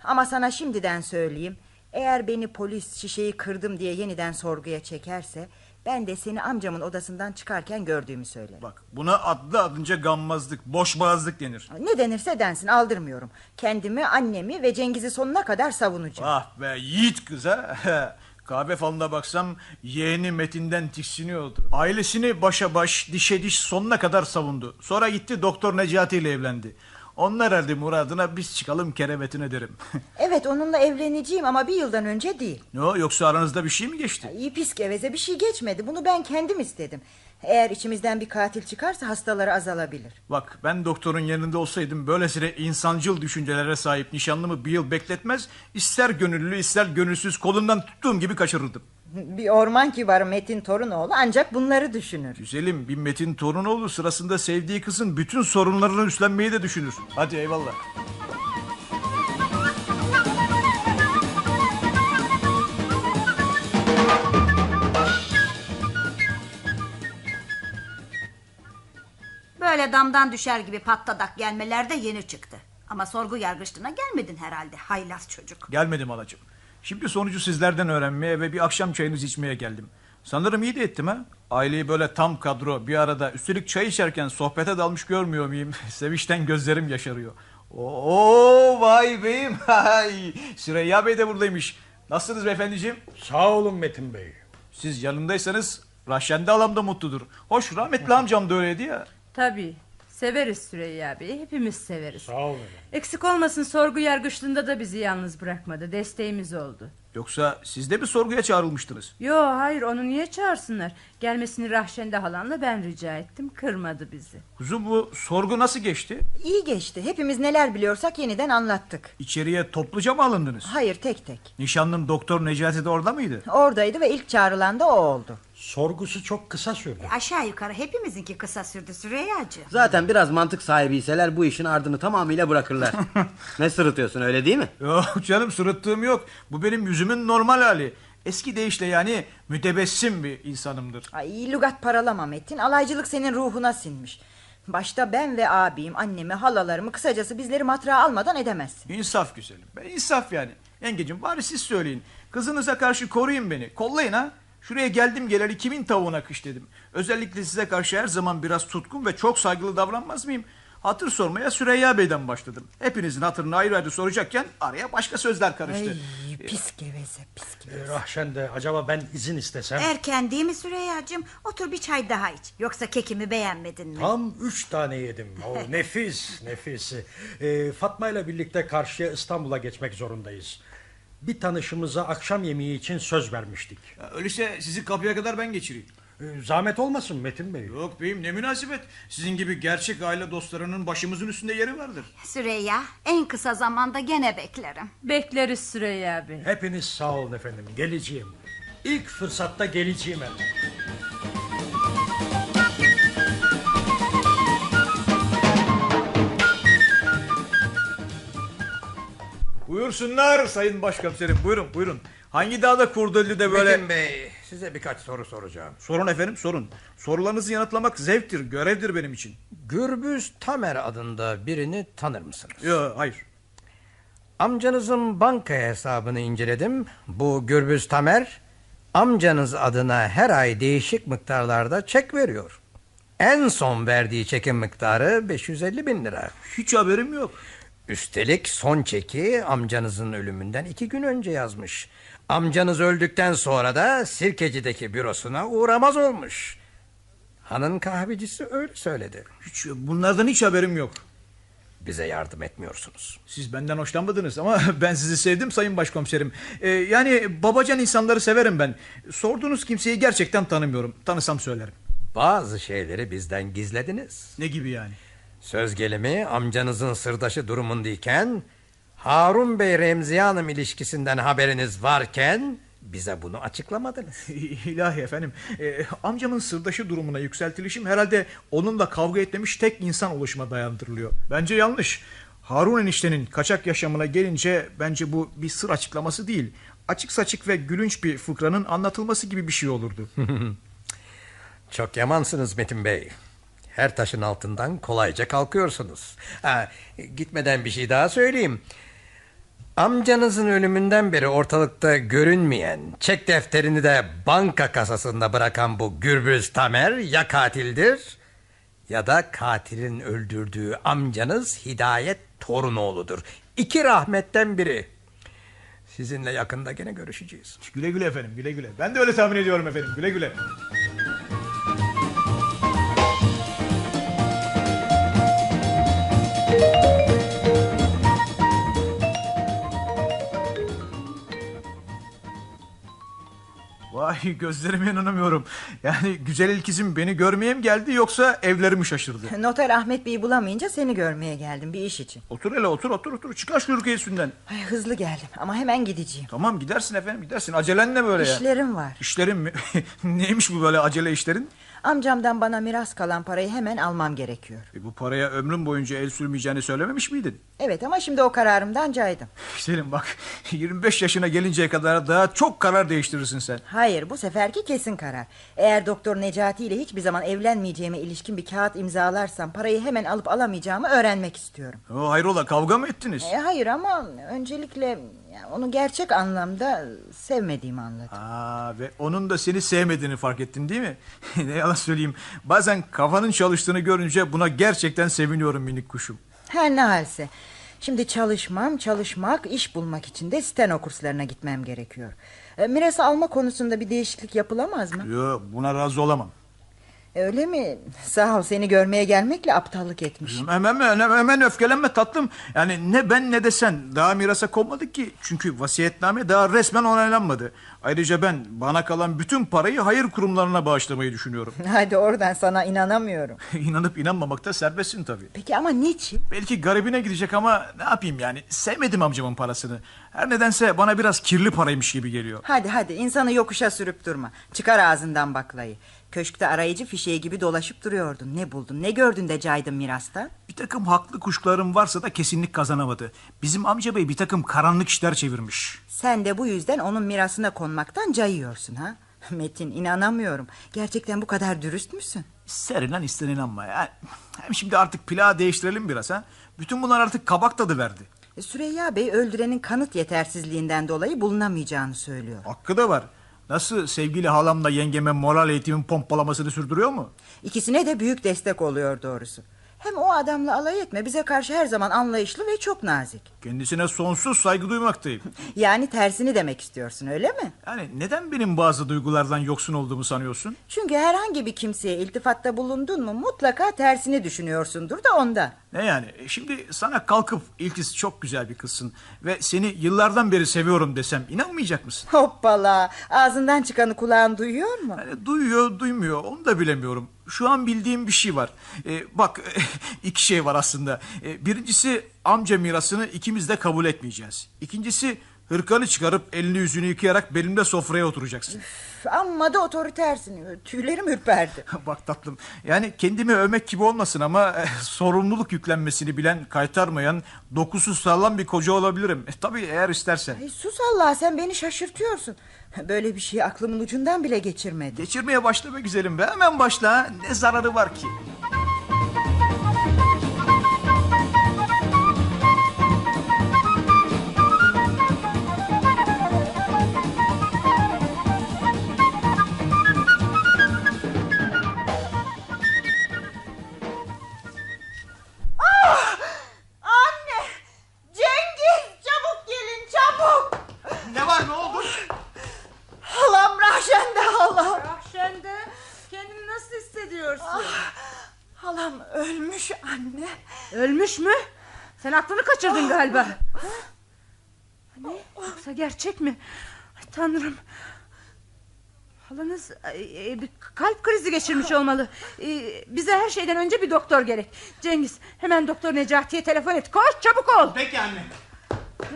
Ama sana şimdiden söyleyeyim. Eğer beni polis şişeyi kırdım diye yeniden sorguya çekerse... ...ben de seni amcamın odasından çıkarken gördüğümü söylerim. Bak buna adlı adınca gammazlık, boşboğazlık denir. Ne denirse densin aldırmıyorum. Kendimi, annemi ve Cengiz'i sonuna kadar savunacağım. Ah be yiğit kız ha. (laughs) Kahve falına baksam yeğeni Metin'den tiksiniyordu. Ailesini başa baş, dişe diş sonuna kadar savundu. Sonra gitti doktor Necati ile evlendi. Onlar herhalde muradına biz çıkalım kerevetine derim. (laughs) Evet onunla evleneceğim ama bir yıldan önce değil. ne o yoksa aranızda bir şey mi geçti? İyi pis geveze bir şey geçmedi. Bunu ben kendim istedim. Eğer içimizden bir katil çıkarsa hastaları azalabilir. Bak ben doktorun yanında olsaydım böylesine insancıl düşüncelere sahip nişanlımı bir yıl bekletmez... ...ister gönüllü ister gönülsüz kolundan tuttuğum gibi kaçırırdım. (laughs) Bir orman kibarı Metin Torunoğlu ancak bunları düşünür. Güzelim bir Metin Torunoğlu sırasında sevdiği kızın bütün sorunlarını üstlenmeyi de düşünür. Hadi eyvallah. Böyle damdan düşer gibi patladak gelmeler de yeni çıktı. Ama sorgu yargıçlığına gelmedin herhalde haylaz çocuk. Gelmedim halacığım. Şimdi sonucu sizlerden öğrenmeye ve bir akşam çayınızı içmeye geldim. Sanırım iyi de ettim ha. Aileyi böyle tam kadro bir arada üstelik çay içerken sohbete dalmış görmüyor muyum? (laughs) Sevinçten gözlerim yaşarıyor. Oo vay beyim. (laughs) Süreyya Bey de buradaymış. Nasılsınız beyefendiciğim? Sağ olun Metin Bey. Siz yanındaysanız Raşende alam da mutludur. Hoş rahmetli amcam da öyleydi ya. Tabii. Severiz Süreyya Bey'i. Hepimiz severiz. Sağ olun. Eksik olmasın sorgu yargıçlığında da bizi yalnız bırakmadı. Desteğimiz oldu. Yoksa siz de mi sorguya çağrılmıştınız? Yo hayır onu niye çağırsınlar? Gelmesini Rahşende halanla ben rica ettim. Kırmadı bizi. Kuzum bu sorgu nasıl geçti? İyi geçti. Hepimiz neler biliyorsak yeniden anlattık. İçeriye topluca mı alındınız? Hayır tek tek. Nişanlın doktor Necati de orada mıydı? Oradaydı ve ilk çağrılan da o oldu. Sorgusu çok kısa sürdü. Aşağı yukarı hepimizinki kısa sürdü Süreyya'cığım. Zaten biraz mantık sahibiyseler bu işin ardını tamamıyla bırakırlar. (laughs) ne sırıtıyorsun öyle değil mi? Yok canım sırıttığım yok. Bu benim yüzümün normal hali. Eski deyişle yani mütebessim bir insanımdır. Ay lügat paralama Metin. Alaycılık senin ruhuna sinmiş. Başta ben ve abim, annemi, halalarımı kısacası bizleri matrağa almadan edemezsin. İnsaf güzelim. Ben insaf yani. Yengecim bari siz söyleyin. Kızınıza karşı koruyun beni. Kollayın ha. Şuraya geldim geleli kimin tavuğuna kış dedim. Özellikle size karşı her zaman biraz tutkun ve çok saygılı davranmaz mıyım? Hatır sormaya Süreyya Bey'den başladım. Hepinizin hatırını ayrı ayrı soracakken araya başka sözler karıştı. Ay pis geveze pis geveze. Ee, Rahşen de acaba ben izin istesem? Erken değil mi Süreyya'cığım? Otur bir çay daha iç. Yoksa kekimi beğenmedin mi? Tam üç tane yedim. O (laughs) nefis nefis. Ee, Fatma ile birlikte karşıya İstanbul'a geçmek zorundayız. Bir tanışımıza akşam yemeği için söz vermiştik. Öyleyse sizi kapıya kadar ben geçireyim. Ee, zahmet olmasın Metin Bey. Yok beyim ne münasebet. Sizin gibi gerçek aile dostlarının başımızın üstünde yeri vardır. Süreyya en kısa zamanda gene beklerim. Bekleriz Süreyya Bey. Hepiniz sağ olun efendim. Geleceğim. İlk fırsatta geleceğim hemen. Buyursunlar sayın başkomiserim buyurun buyurun. Hangi dağda kurdöllüde böyle... Metin Bey size birkaç soru soracağım. Sorun efendim sorun. Sorularınızı yanıtlamak zevktir, görevdir benim için. Gürbüz Tamer adında birini tanır mısınız? Yok hayır. Amcanızın banka hesabını inceledim. Bu Gürbüz Tamer amcanız adına her ay değişik miktarlarda çek veriyor. En son verdiği çekin miktarı 550 bin lira. Hiç haberim yok. Üstelik son çeki amcanızın ölümünden iki gün önce yazmış. Amcanız öldükten sonra da Sirkeci'deki bürosuna uğramaz olmuş. Hanın kahvecisi öyle söyledi. Hiç, bunlardan hiç haberim yok. Bize yardım etmiyorsunuz. Siz benden hoşlanmadınız ama (laughs) ben sizi sevdim sayın başkomiserim. Ee, yani babacan insanları severim ben. Sorduğunuz kimseyi gerçekten tanımıyorum. Tanısam söylerim. Bazı şeyleri bizden gizlediniz. Ne gibi yani? Söz gelimi amcanızın sırdaşı durumundayken... Harun Bey Remziye Hanım ilişkisinden haberiniz varken... Bize bunu açıklamadınız. (laughs) İlahi efendim. Ee, amcamın sırdaşı durumuna yükseltilişim herhalde onunla kavga etmemiş tek insan oluşuma dayandırılıyor. Bence yanlış. Harun eniştenin kaçak yaşamına gelince bence bu bir sır açıklaması değil. Açık saçık ve gülünç bir fıkranın anlatılması gibi bir şey olurdu. (laughs) Çok yamansınız Metin Bey. Her taşın altından kolayca kalkıyorsunuz. Ha, gitmeden bir şey daha söyleyeyim. Amcanızın ölümünden beri ortalıkta görünmeyen, çek defterini de banka kasasında bırakan bu Gürbüz Tamer ya katildir ya da katilin öldürdüğü amcanız Hidayet Torunoğlu'dur. İki rahmetten biri. Sizinle yakında gene görüşeceğiz. Güle güle efendim güle güle. Ben de öyle tahmin ediyorum efendim güle güle. Vay (laughs) gözlerime inanamıyorum. Yani güzel ilkizim beni görmeye mi geldi yoksa evlerimi şaşırdı? (laughs) Noter Ahmet Bey'i bulamayınca seni görmeye geldim bir iş için. Otur hele otur otur otur. Çıkar şu ülke üstünden. Ay, hızlı geldim ama hemen gideceğim. Tamam gidersin efendim gidersin. Acelen ne böyle ya? İşlerim var. İşlerin mi? (laughs) Neymiş bu böyle acele işlerin? Amcamdan bana miras kalan parayı hemen almam gerekiyor. E, bu paraya ömrüm boyunca el sürmeyeceğini söylememiş miydin? Evet ama şimdi o kararımdan caydım. Selim bak (laughs) 25 yaşına gelinceye kadar daha çok karar değiştirirsin sen. Hayır bu seferki kesin karar. Eğer doktor Necati ile hiçbir zaman evlenmeyeceğime ilişkin bir kağıt imzalarsam parayı hemen alıp alamayacağımı öğrenmek istiyorum. O hayrola kavga mı ettiniz? E, hayır ama öncelikle onu gerçek anlamda sevmediğimi anladım. Aa, ve onun da seni sevmediğini fark ettin değil mi? (laughs) ne yalan söyleyeyim. Bazen kafanın çalıştığını görünce buna gerçekten seviniyorum minik kuşum. Her ne halse. Şimdi çalışmam, çalışmak, iş bulmak için de steno kurslarına gitmem gerekiyor. E, mirası alma konusunda bir değişiklik yapılamaz mı? Yok buna razı olamam. Öyle mi? Sağ ol seni görmeye gelmekle aptallık etmişim. Hemen, hemen, hemen öfkelenme tatlım. Yani ne ben ne de sen daha mirasa konmadık ki. Çünkü vasiyetname daha resmen onaylanmadı. Ayrıca ben bana kalan bütün parayı hayır kurumlarına bağışlamayı düşünüyorum. (laughs) Hadi oradan sana inanamıyorum. (laughs) İnanıp inanmamakta serbestsin tabii. Peki ama niçin? Belki garibine gidecek ama ne yapayım yani. Sevmedim amcamın parasını. Her nedense bana biraz kirli paraymış gibi geliyor. Hadi hadi insanı yokuşa sürüp durma. Çıkar ağzından baklayı. Köşkte arayıcı fişeği gibi dolaşıp duruyordun. Ne buldun ne gördün de caydın mirasta? Bir takım haklı kuşkularım varsa da kesinlik kazanamadı. Bizim amca bey bir takım karanlık işler çevirmiş. Sen de bu yüzden onun mirasına konmaktan cayıyorsun ha? (laughs) Metin inanamıyorum. Gerçekten bu kadar dürüst müsün? İster inan ister inanma. Yani, hem şimdi artık plağı değiştirelim biraz ha. Bütün bunlar artık kabak tadı verdi. E, Süreyya Bey öldürenin kanıt yetersizliğinden dolayı bulunamayacağını söylüyor. Hakkı da var. Nasıl sevgili halamla yengeme moral eğitimin pompalamasını sürdürüyor mu? İkisine de büyük destek oluyor doğrusu. Hem o adamla alay etme bize karşı her zaman anlayışlı ve çok nazik. Kendisine sonsuz saygı duymaktayım. (laughs) Yani tersini demek istiyorsun öyle mi? Yani neden benim bazı duygulardan yoksun olduğumu sanıyorsun? Çünkü herhangi bir kimseye iltifatta bulundun mu mutlaka tersini düşünüyorsundur da ondan. Ne yani? E, Şimdi sana kalkıp İlkiz çok güzel bir kızsın ve seni yıllardan beri seviyorum desem inanmayacak mısın? Hoppala ağzından çıkanı kulağın duyuyor mu? Yani duyuyor duymuyor onu da bilemiyorum. Şu an bildiğim bir şey var. Ee, bak (laughs) iki şey var aslında. Ee, birincisi amca mirasını ikimiz de kabul etmeyeceğiz. İkincisi hırkanı çıkarıp elini yüzünü yıkayarak benimle sofraya oturacaksın. Üf, Amma da otoritersin. Tüylerim ürperdi. (laughs) Bak tatlım yani kendimi övmek gibi olmasın ama eh, sorumluluk yüklenmesini bilen kaytarmayan dokusu sağlam bir koca olabilirim. E, tabii eğer istersen. Ay, sus Allah sen beni şaşırtıyorsun. Böyle bir şeyi aklımın ucundan bile geçirmedim. Geçirmeye başlama güzelim be hemen başla ne zararı var ki? Nasıl hissediyorsun? Ah, halam ölmüş anne. Ölmüş mü? Sen aklını kaçırdın galiba. Ha? Ne? Yoksa gerçek mi? Ay, tanrım. Halanız e, e, bir kalp krizi geçirmiş olmalı. E, bize her şeyden önce bir doktor gerek. Cengiz hemen doktor Necati'ye telefon et. Koş çabuk ol. Peki anne.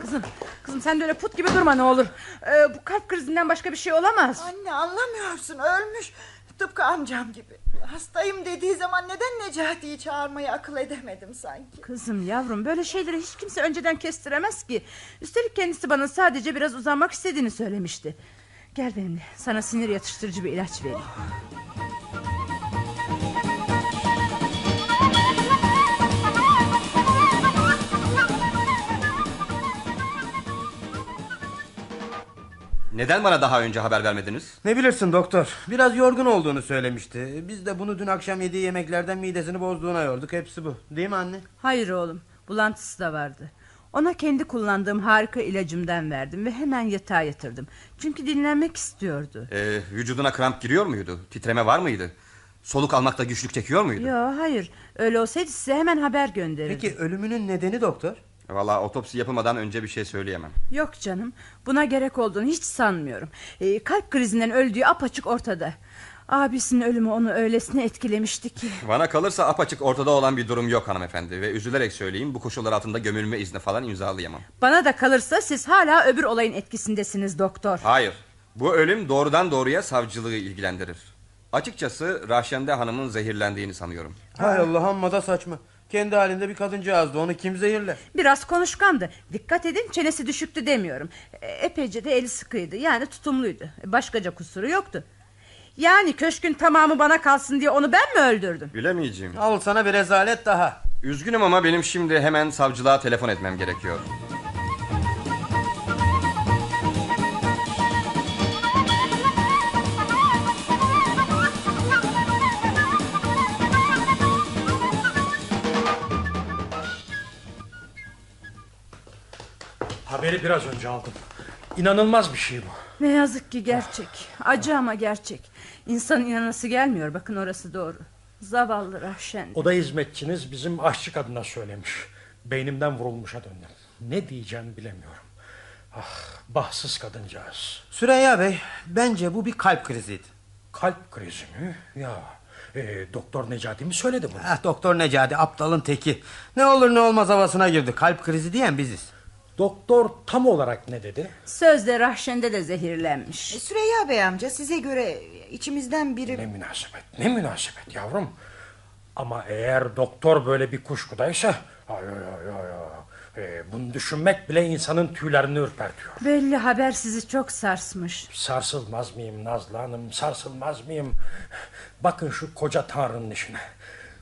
Kızım, kızım sen de öyle put gibi durma ne olur. E, bu kalp krizinden başka bir şey olamaz. Anne anlamıyorsun ölmüş. Tıpkı amcam gibi. Hastayım dediği zaman neden Necati'yi çağırmayı akıl edemedim sanki. Kızım yavrum böyle şeyleri hiç kimse önceden kestiremez ki. Üstelik kendisi bana sadece biraz uzanmak istediğini söylemişti. Gel benimle sana sinir yatıştırıcı bir ilaç vereyim. Neden bana daha önce haber vermediniz? Ne bilirsin doktor. Biraz yorgun olduğunu söylemişti. Biz de bunu dün akşam yediği yemeklerden midesini bozduğuna yorduk. Hepsi bu. Değil mi anne? Hayır oğlum bulantısı da vardı. Ona kendi kullandığım harika ilacımdan verdim ve hemen yatağa yatırdım. Çünkü dinlenmek istiyordu. Ee, vücuduna kramp giriyor muydu? Titreme var mıydı? Soluk almakta güçlük çekiyor muydu? Yok hayır öyle olsaydı size hemen haber gönderirdim. Peki ölümünün nedeni doktor? Valla otopsi yapılmadan önce bir şey söyleyemem. Yok canım buna gerek olduğunu hiç sanmıyorum. Ee, kalp krizinden öldüğü apaçık ortada. Abisinin ölümü onu öylesine etkilemişti ki. Bana kalırsa apaçık ortada olan bir durum yok hanımefendi. Ve üzülerek söyleyeyim bu koşullar altında gömülme izni falan imzalayamam. Bana da kalırsa siz hala öbür olayın etkisindesiniz doktor. Hayır. Bu ölüm doğrudan doğruya savcılığı ilgilendirir. Açıkçası Raşende Hanım'ın zehirlendiğini sanıyorum. Hay Allah amma da saçma. Kendi halinde bir kadıncağızdı. Onu kim zehirler? Biraz konuşkandı. Dikkat edin çenesi düşüktü demiyorum. E, Epeyce de eli sıkıydı. Yani tutumluydu. Başkaca kusuru yoktu. Yani köşkün tamamı bana kalsın diye onu ben mi öldürdüm? Bilemeyeceğim. Al sana bir rezalet daha. Üzgünüm ama benim şimdi hemen savcılığa telefon etmem gerekiyor. Haberi biraz önce aldım. İnanılmaz bir şey bu. Ne yazık ki gerçek. Acı ama gerçek. İnsan inanası gelmiyor. Bakın orası doğru. Zavallı Rahşen. O da hizmetçiniz bizim aşçı kadına söylemiş. Beynimden vurulmuşa döndüm. Ne diyeceğim bilemiyorum. Ah bahtsız kadıncağız. Süreyya Bey bence bu bir kalp kriziydi. Kalp krizi mi? Ya e, doktor Necati mi söyledi bunu? Ah, doktor Necati aptalın teki. Ne olur ne olmaz havasına girdi. Kalp krizi diyen biziz. Doktor tam olarak ne dedi? Sözde Rahşen'de de zehirlenmiş. E, Süreyya Bey amca size göre içimizden biri... Ne münasebet ne münasebet yavrum. Ama eğer doktor böyle bir kuşkudaysa... Ay, ay, ay, ay, ay. E, bunu düşünmek bile insanın tüylerini ürpertiyor. Belli haber sizi çok sarsmış. Sarsılmaz mıyım Nazlı Hanım sarsılmaz mıyım? Bakın şu koca tanrının işine.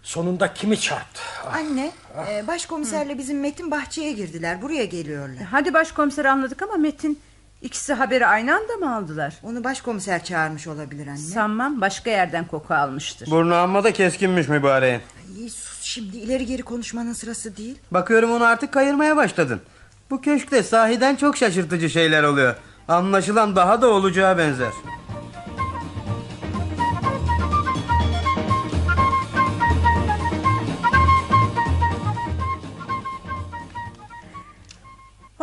Sonunda kimi çarptı? Ah, Anne e, başkomiserle bizim Metin bahçeye girdiler. Buraya geliyorlar. Hadi başkomiser anladık ama Metin ikisi haberi aynı anda mı aldılar? Onu başkomiser çağırmış olabilir anne. Sanmam başka yerden koku almıştır. Burnu amma da keskinmiş mübareğin. İyi, sus şimdi ileri geri konuşmanın sırası değil. Bakıyorum onu artık kayırmaya başladın. Bu köşkte sahiden çok şaşırtıcı şeyler oluyor. Anlaşılan daha da olacağı benzer.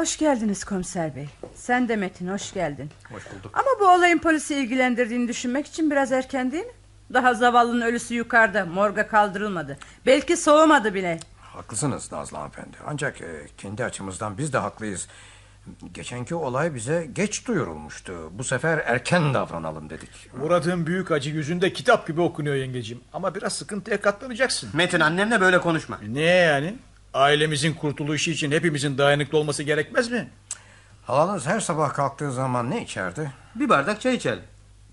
Hoş geldiniz komiser bey. Sen de Metin hoş geldin. Hoş bulduk. Ama bu olayın polisi ilgilendirdiğini düşünmek için biraz erken değil mi? Daha zavallının ölüsü yukarıda morga kaldırılmadı. Belki soğumadı bile. Haklısınız Nazlı hanımefendi. Ancak e, kendi açımızdan biz de haklıyız. Geçenki olay bize geç duyurulmuştu. Bu sefer erken davranalım dedik. Murat'ın büyük acı yüzünde kitap gibi okunuyor yengeciğim. Ama biraz sıkıntıya katlanacaksın. Metin annemle böyle konuşma. Niye yani? Ailemizin kurtuluşu için hepimizin dayanıklı olması gerekmez mi? Halanız her sabah kalktığı zaman ne içerdi? Bir bardak çay içelim.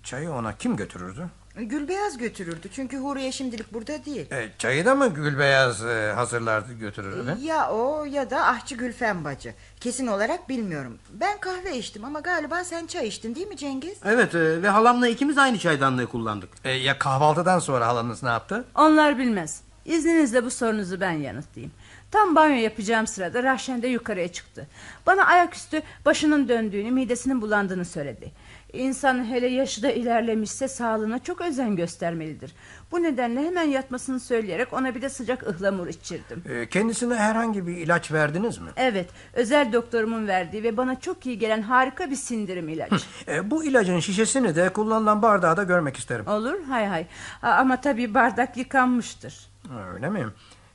Çayı ona kim götürürdü? Gülbeyaz götürürdü çünkü Huriye şimdilik burada değil. E, çayı da mı Gülbeyaz e, hazırlardı götürürdü? Ya o ya da ahçı Gülfem bacı. Kesin olarak bilmiyorum. Ben kahve içtim ama galiba sen çay içtin değil mi Cengiz? Evet e, ve halamla ikimiz aynı çaydanlığı kullandık. E, ya kahvaltıdan sonra halanız ne yaptı? Onlar bilmez. İzninizle bu sorunuzu ben yanıtlayayım. Tam banyo yapacağım sırada Rahşen de yukarıya çıktı. Bana ayaküstü başının döndüğünü, midesinin bulandığını söyledi. İnsan hele yaşı da ilerlemişse sağlığına çok özen göstermelidir. Bu nedenle hemen yatmasını söyleyerek ona bir de sıcak ıhlamur içirdim. E, kendisine herhangi bir ilaç verdiniz mi? Evet, özel doktorumun verdiği ve bana çok iyi gelen harika bir sindirim ilacı. E, bu ilacın şişesini de kullanılan bardağı da görmek isterim. Olur, hay hay. Ama tabii bardak yıkanmıştır. Öyle mi?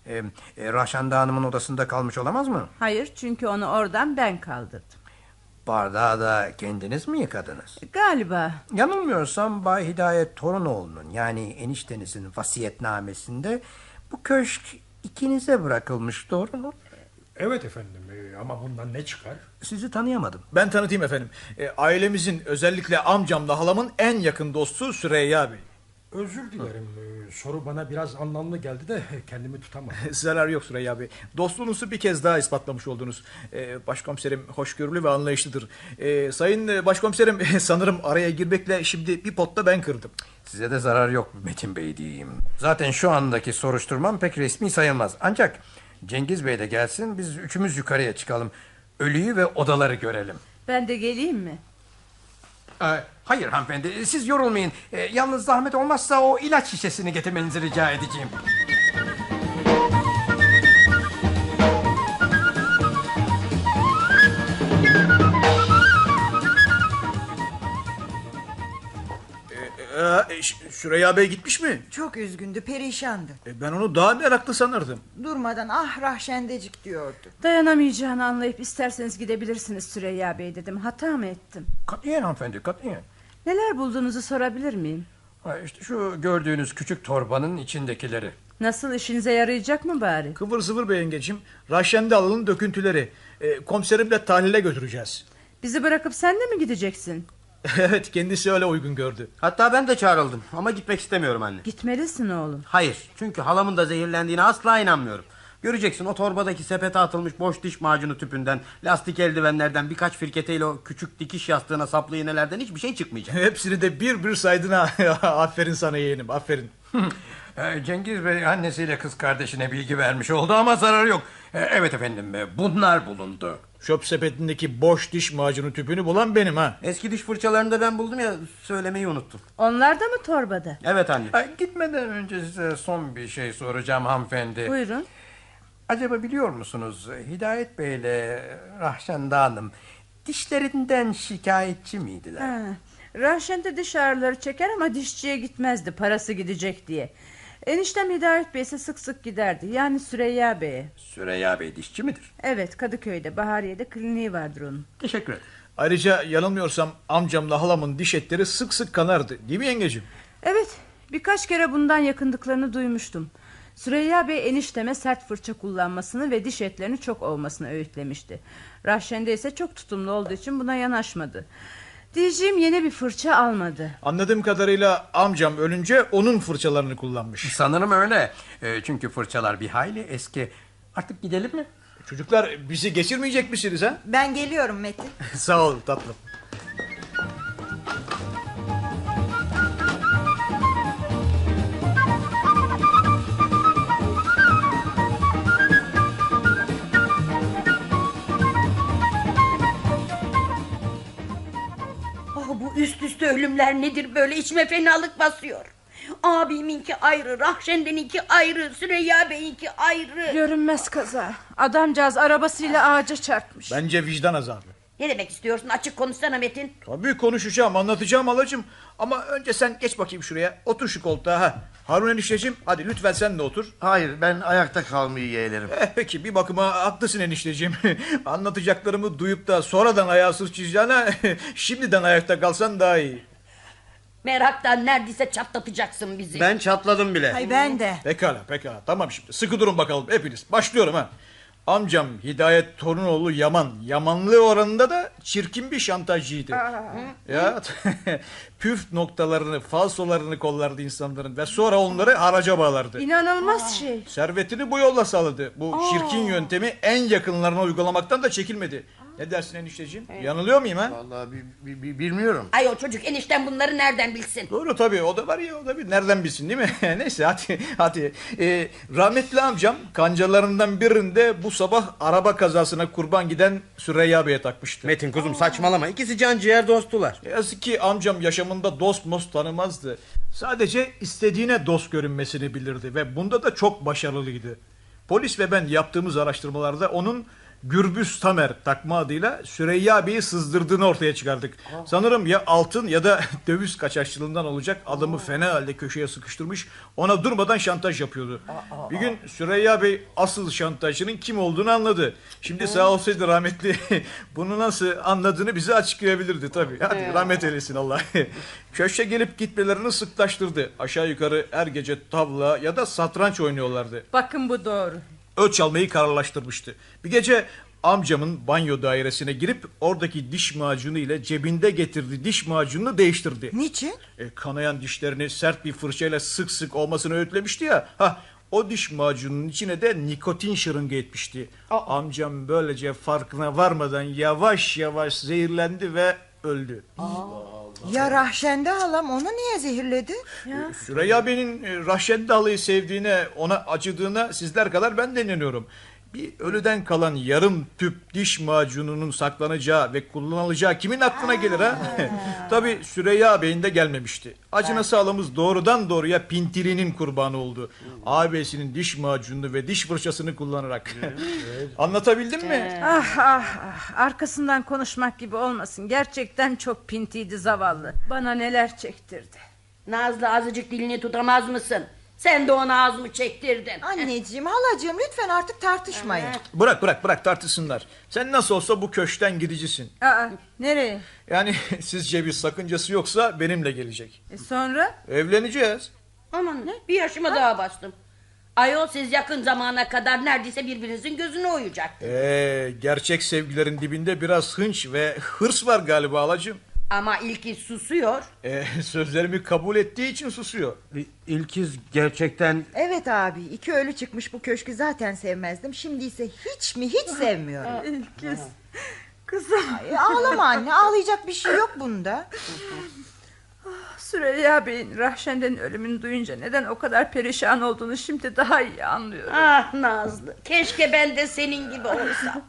E, e, Raşanda Hanım'ın odasında kalmış olamaz mı? Hayır, çünkü onu oradan ben kaldırdım. Bardağı da kendiniz mi yıkadınız? Galiba. Yanılmıyorsam Bay Hidayet Torunoğlu'nun yani eniştenizin vasiyetnamesinde bu köşk ikinize bırakılmış doğru mu? Evet efendim e, ama bundan ne çıkar? Sizi tanıyamadım. Ben tanıtayım efendim. E, ailemizin özellikle amcamla halamın en yakın dostu Süreyya Bey. Özür dilerim. e, Soru bana biraz anlamlı geldi de kendimi tutamadım. (laughs) Zarar yok Süreyya Bey. Dostluğunuzu bir kez daha ispatlamış oldunuz. Ee, başkomiserim hoşgörülü ve anlayışlıdır. Ee, sayın e, başkomiserim (laughs) sanırım araya girmekle şimdi bir potta ben kırdım. Size de zarar yok Metin Bey diyeyim. Zaten şu andaki soruşturmam pek resmi sayılmaz. Ancak Cengiz Bey de gelsin biz üçümüz yukarıya çıkalım. Ölüyü ve odaları görelim. Ben de geleyim mi? Ee, hayır hanımefendi siz yorulmayın. Ee, yalnız zahmet olmazsa o ilaç şişesini getirmenizi rica edeceğim. E, Ş- Süreyya Bey gitmiş mi? Çok üzgündü, perişandı. E, ben onu daha meraklı sanırdım. Durmadan ah rahşendecik diyordu. Dayanamayacağını anlayıp isterseniz gidebilirsiniz Süreyya Bey dedim. Hata mı ettim? Katiyen hanımefendi katiyen. Neler bulduğunuzu sorabilir miyim? Ha, işte şu gördüğünüz küçük torbanın içindekileri. Nasıl işinize yarayacak mı bari? Kıvır zıvır be yengeciğim. Raşendi alının döküntüleri. E, komiserimle tahlile götüreceğiz. Bizi bırakıp sen de mi gideceksin? (laughs) evet kendisi öyle uygun gördü. Hatta ben de çağrıldım ama gitmek istemiyorum anne. Gitmelisin oğlum. Hayır çünkü halamın da zehirlendiğine asla inanmıyorum. Göreceksin o torbadaki sepete atılmış boş diş macunu tüpünden, lastik eldivenlerden, birkaç firketeyle o küçük dikiş yastığına saplı iğnelerden hiçbir şey çıkmayacak. (laughs) Hepsini de bir bir saydın ha. (laughs) aferin sana yeğenim aferin. Ee, Cengiz Bey annesiyle kız kardeşine bilgi vermiş oldu ama zararı yok. Ee, evet efendim e, bunlar bulundu. Çöp sepetindeki boş diş macunu tüpünü bulan benim ha. Eski diş fırçalarını da ben buldum ya söylemeyi unuttum. Onlar da mı torbada? Evet anne. Ha, Gitmeden önce size son bir şey soracağım hanımefendi. Buyurun. Acaba biliyor musunuz Hidayet Bey ile Rahşanda Hanım dişlerinden şikayetçi miydiler? Ha, Rahşen de diş ağrıları çeker ama dişçiye gitmezdi parası gidecek diye. Eniştem Hidayet Bey ise sık sık giderdi. Yani Süreyya Bey'e. Süreyya Bey dişçi midir? Evet Kadıköy'de Bahariye'de kliniği vardır onun. Teşekkür ederim. Ayrıca yanılmıyorsam amcamla halamın diş etleri sık sık kanardı. Değil mi yengeciğim? Evet birkaç kere bundan yakındıklarını duymuştum. Süreyya Bey enişteme sert fırça kullanmasını ve diş etlerini çok olmasını öğütlemişti. Rahşende ise çok tutumlu olduğu için buna yanaşmadı. Diyeceğim yeni bir fırça almadı. Anladığım kadarıyla amcam ölünce onun fırçalarını kullanmış. Sanırım öyle. E, çünkü fırçalar bir hayli eski. Artık gidelim mi? Çocuklar bizi geçirmeyecek misiniz ha? Ben geliyorum Metin. (laughs) Sağ ol tatlım. Üst üste ölümler nedir böyle içime fenalık basıyor. Abiminki ayrı, Rahşenden'inki ayrı, Süreyya Bey'inki ayrı. Görünmez kaza. Adamcağız arabasıyla ağaca çarpmış. Bence vicdan azabı. Ne demek istiyorsun açık konuşsana Metin. Tabii konuşacağım anlatacağım alacım. Ama önce sen geç bakayım şuraya. Otur şu koltuğa. Ha. Harun enişteciğim hadi lütfen sen de otur. Hayır ben ayakta kalmayı yeğlerim. Eh, peki bir bakıma haklısın enişteciğim. (laughs) Anlatacaklarımı duyup da sonradan ayağı sıçrayacağına (laughs) şimdiden ayakta kalsan daha iyi. Meraktan neredeyse çatlatacaksın bizi. çatladım bile. Ay ben de. Pekala pekala tamam şimdi sıkı durun bakalım hepiniz. Başlıyorum ha. Amcam Hidayet Torunoğlu Yaman. Yamanlığı oranında da çirkin bir şantajcıydı. Ya (laughs) püf noktalarını, falsolarını kollardı insanların ve sonra onları haraca bağlardı. İnanılmaz şey. Servetini bu yolla sağladı. Bu şirkin yöntemi en yakınlarına uygulamaktan da çekilmedi. Ne dersin enişteciğim? Yanılıyor muyum ha? Vallahi bilmiyorum. Ay o çocuk enişten bunları nereden bilsin? Doğru tabii o da var ya o da bir nereden bilsin değil mi? (laughs) Neyse hadi hadi. Ee, rahmetli amcam kancalarından birinde bu sabah araba kazasına kurban giden Süreyya Bey'e takmıştı. Metin kuzum saçmalama ikisi can ciğer dostular. Yazık ki amcam yaşamında dost most tanımazdı. Sadece istediğine dost görünmesini bilirdi ve bunda da çok başarılıydı. Polis ve ben yaptığımız araştırmalarda onun Gürbüz Tamer takma adıyla Süreyya Bey'i sızdırdığını ortaya çıkardık. Sanırım ya altın ya da (laughs) döviz kaçakçılığından olacak adamı fena halde köşeye sıkıştırmış ona durmadan şantaj yapıyordu. Bir gün Süreyya Bey asıl şantajcının kim olduğunu anladı. Şimdi sağ olsaydı rahmetli (laughs) bunu nasıl anladığını bize açıklayabilirdi tabii. Hadi rahmet eylesin Allah. (laughs) Köşke gelip gitmelerini sıklaştırdı. Aşağı yukarı her gece tavla ya da satranç oynuyorlardı Bakın bu doğru. Ölç almayı kararlaştırmıştı. Bir gece amcamın banyo dairesine girip oradaki diş macunu ile cebinde getirdiği diş macununu değiştirdi. Niçin? E, kanayan dişlerini sert bir fırçayla sık sık olmasını öğütlemişti ya. Ha, o diş macununun içine de nikotin şırıngı etmişti. Amcam böylece farkına varmadan yavaş yavaş zehirlendi ve öldü. Ya Rahşende halam onu niye zehirledi? Süreyya Bey'in e, Rahşet Dağlı'yı sevdiğine, ona acıdığına sizler kadar ben de inanıyorum. Bir ölüden kalan yarım tüp diş macununun saklanacağı ve kullanılacağı kimin aklına gelir ha? (laughs) Tabi Süreyya Bey'in de gelmemişti. Acına sağlığımız doğrudan doğruya Pintiri'nin kurbanı oldu. Ağabeyisinin diş macununu ve diş fırçasını kullanarak. (laughs) Anlatabildim mi? Ah ah ah arkasından konuşmak gibi olmasın. Gerçekten çok pintiydi zavallı. Bana neler çektirdi. Nazlı azıcık dilini tutamaz mısın? Sen de ona az mı çektirdin? Anneciğim halacığım lütfen artık tartışmayın. Bırak bırak bırak tartışsınlar. Sen nasıl olsa bu köşkten gidicisin. Aa, nereye? Yani (laughs) sizce bir sakıncası yoksa benimle gelecek. E sonra? Evleneceğiz. Aman ne? Bir yaşıma daha bastım. Ayol siz yakın zamana kadar neredeyse birbirinizin gözünü oyacak. Ee, gerçek sevgilerin dibinde biraz hınç ve hırs var galiba halacığım. Ama ilki susuyor. Ee, (laughs) sözlerimi kabul ettiği için susuyor. İlkiz gerçekten... Evet abi iki ölü çıkmış bu köşkü zaten sevmezdim. Şimdi ise hiç mi hiç sevmiyorum. (laughs) İlkiz. Kızım. Ay, ağlama anne ağlayacak bir şey yok bunda. Süreyya Bey'in Rahşen'den ölümünü duyunca neden o kadar perişan olduğunu şimdi daha iyi anlıyorum. Ah Nazlı keşke ben de senin gibi olsam.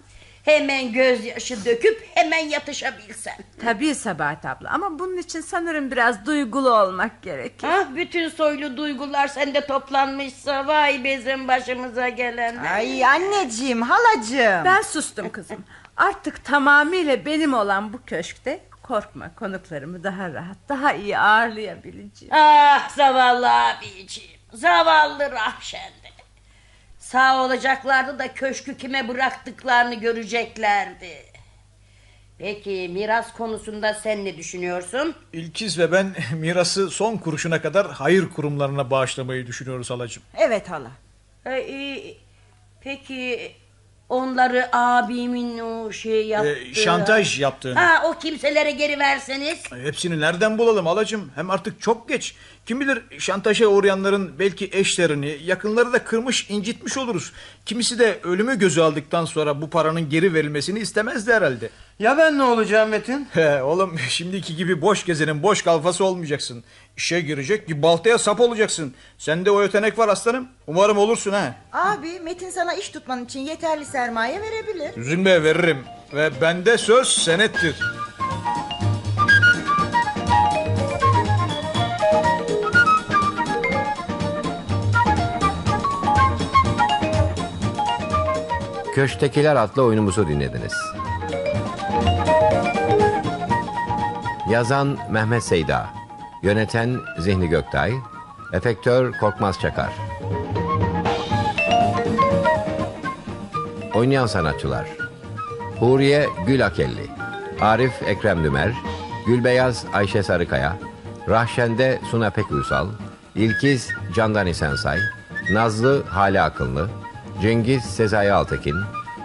Hemen gözyaşı döküp hemen yatışabilsem. Tabii Sabahat abla ama bunun için sanırım biraz duygulu olmak gerekir. Ah bütün soylu duygular sende toplanmışsa vay bizim başımıza gelen. Ay anneciğim halacığım. Ben sustum kızım. Artık tamamıyla benim olan bu köşkte korkma konuklarımı daha rahat, daha iyi ağırlayabileceğim. Ah zavallı abiciğim. Zavallı Rahşende. Sağ olacaklardı da köşkü kime bıraktıklarını göreceklerdi. Peki miras konusunda sen ne düşünüyorsun? İlkiz ve ben (laughs) mirası son kuruşuna kadar hayır kurumlarına bağışlamayı düşünüyoruz halacığım. Evet hala. Ee, peki onları abimin o şey yaptığı... Ee, şantaj yaptığını. Ha o kimselere geri verseniz. Hepsini nereden bulalım halacığım? Hem artık çok geç. Kim bilir şantaja uğrayanların belki eşlerini, yakınları da kırmış, incitmiş oluruz. Kimisi de ölümü gözü aldıktan sonra bu paranın geri verilmesini istemezdi herhalde. Ya ben ne olacağım Metin? He, oğlum şimdiki gibi boş gezenin boş kalfası olmayacaksın. İşe girecek bir baltaya sap olacaksın. Sende o yetenek var aslanım. Umarım olursun ha. Abi Metin sana iş tutman için yeterli sermaye verebilir. Üzülme veririm. Ve bende söz senettir. Köştekiler adlı oyunumuzu dinlediniz. Yazan Mehmet Seyda. Yöneten Zihni Göktay. Efektör Korkmaz Çakar. Oynayan sanatçılar. Huriye Gül Akelli Arif Ekrem Dümer. Gülbeyaz Ayşe Sarıkaya. Rahşende Suna Pek İlkiz Candan İsensay Nazlı Hale Akınlı. Cengiz Sezai Altekin.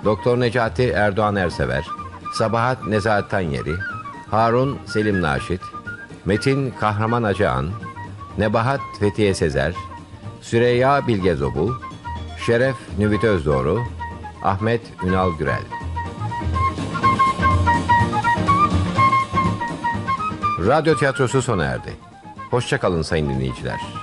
Doktor Necati Erdoğan Ersever. Sabahat Nezahat Tanyeri Harun Selim Naşit Metin Kahraman Acıhan Nebahat Fethiye Sezer Süreyya Bilge Zobu Şeref Nüvit Özdoğru Ahmet Ünal Gürel Radyo tiyatrosu sona erdi. Hoşçakalın sayın dinleyiciler.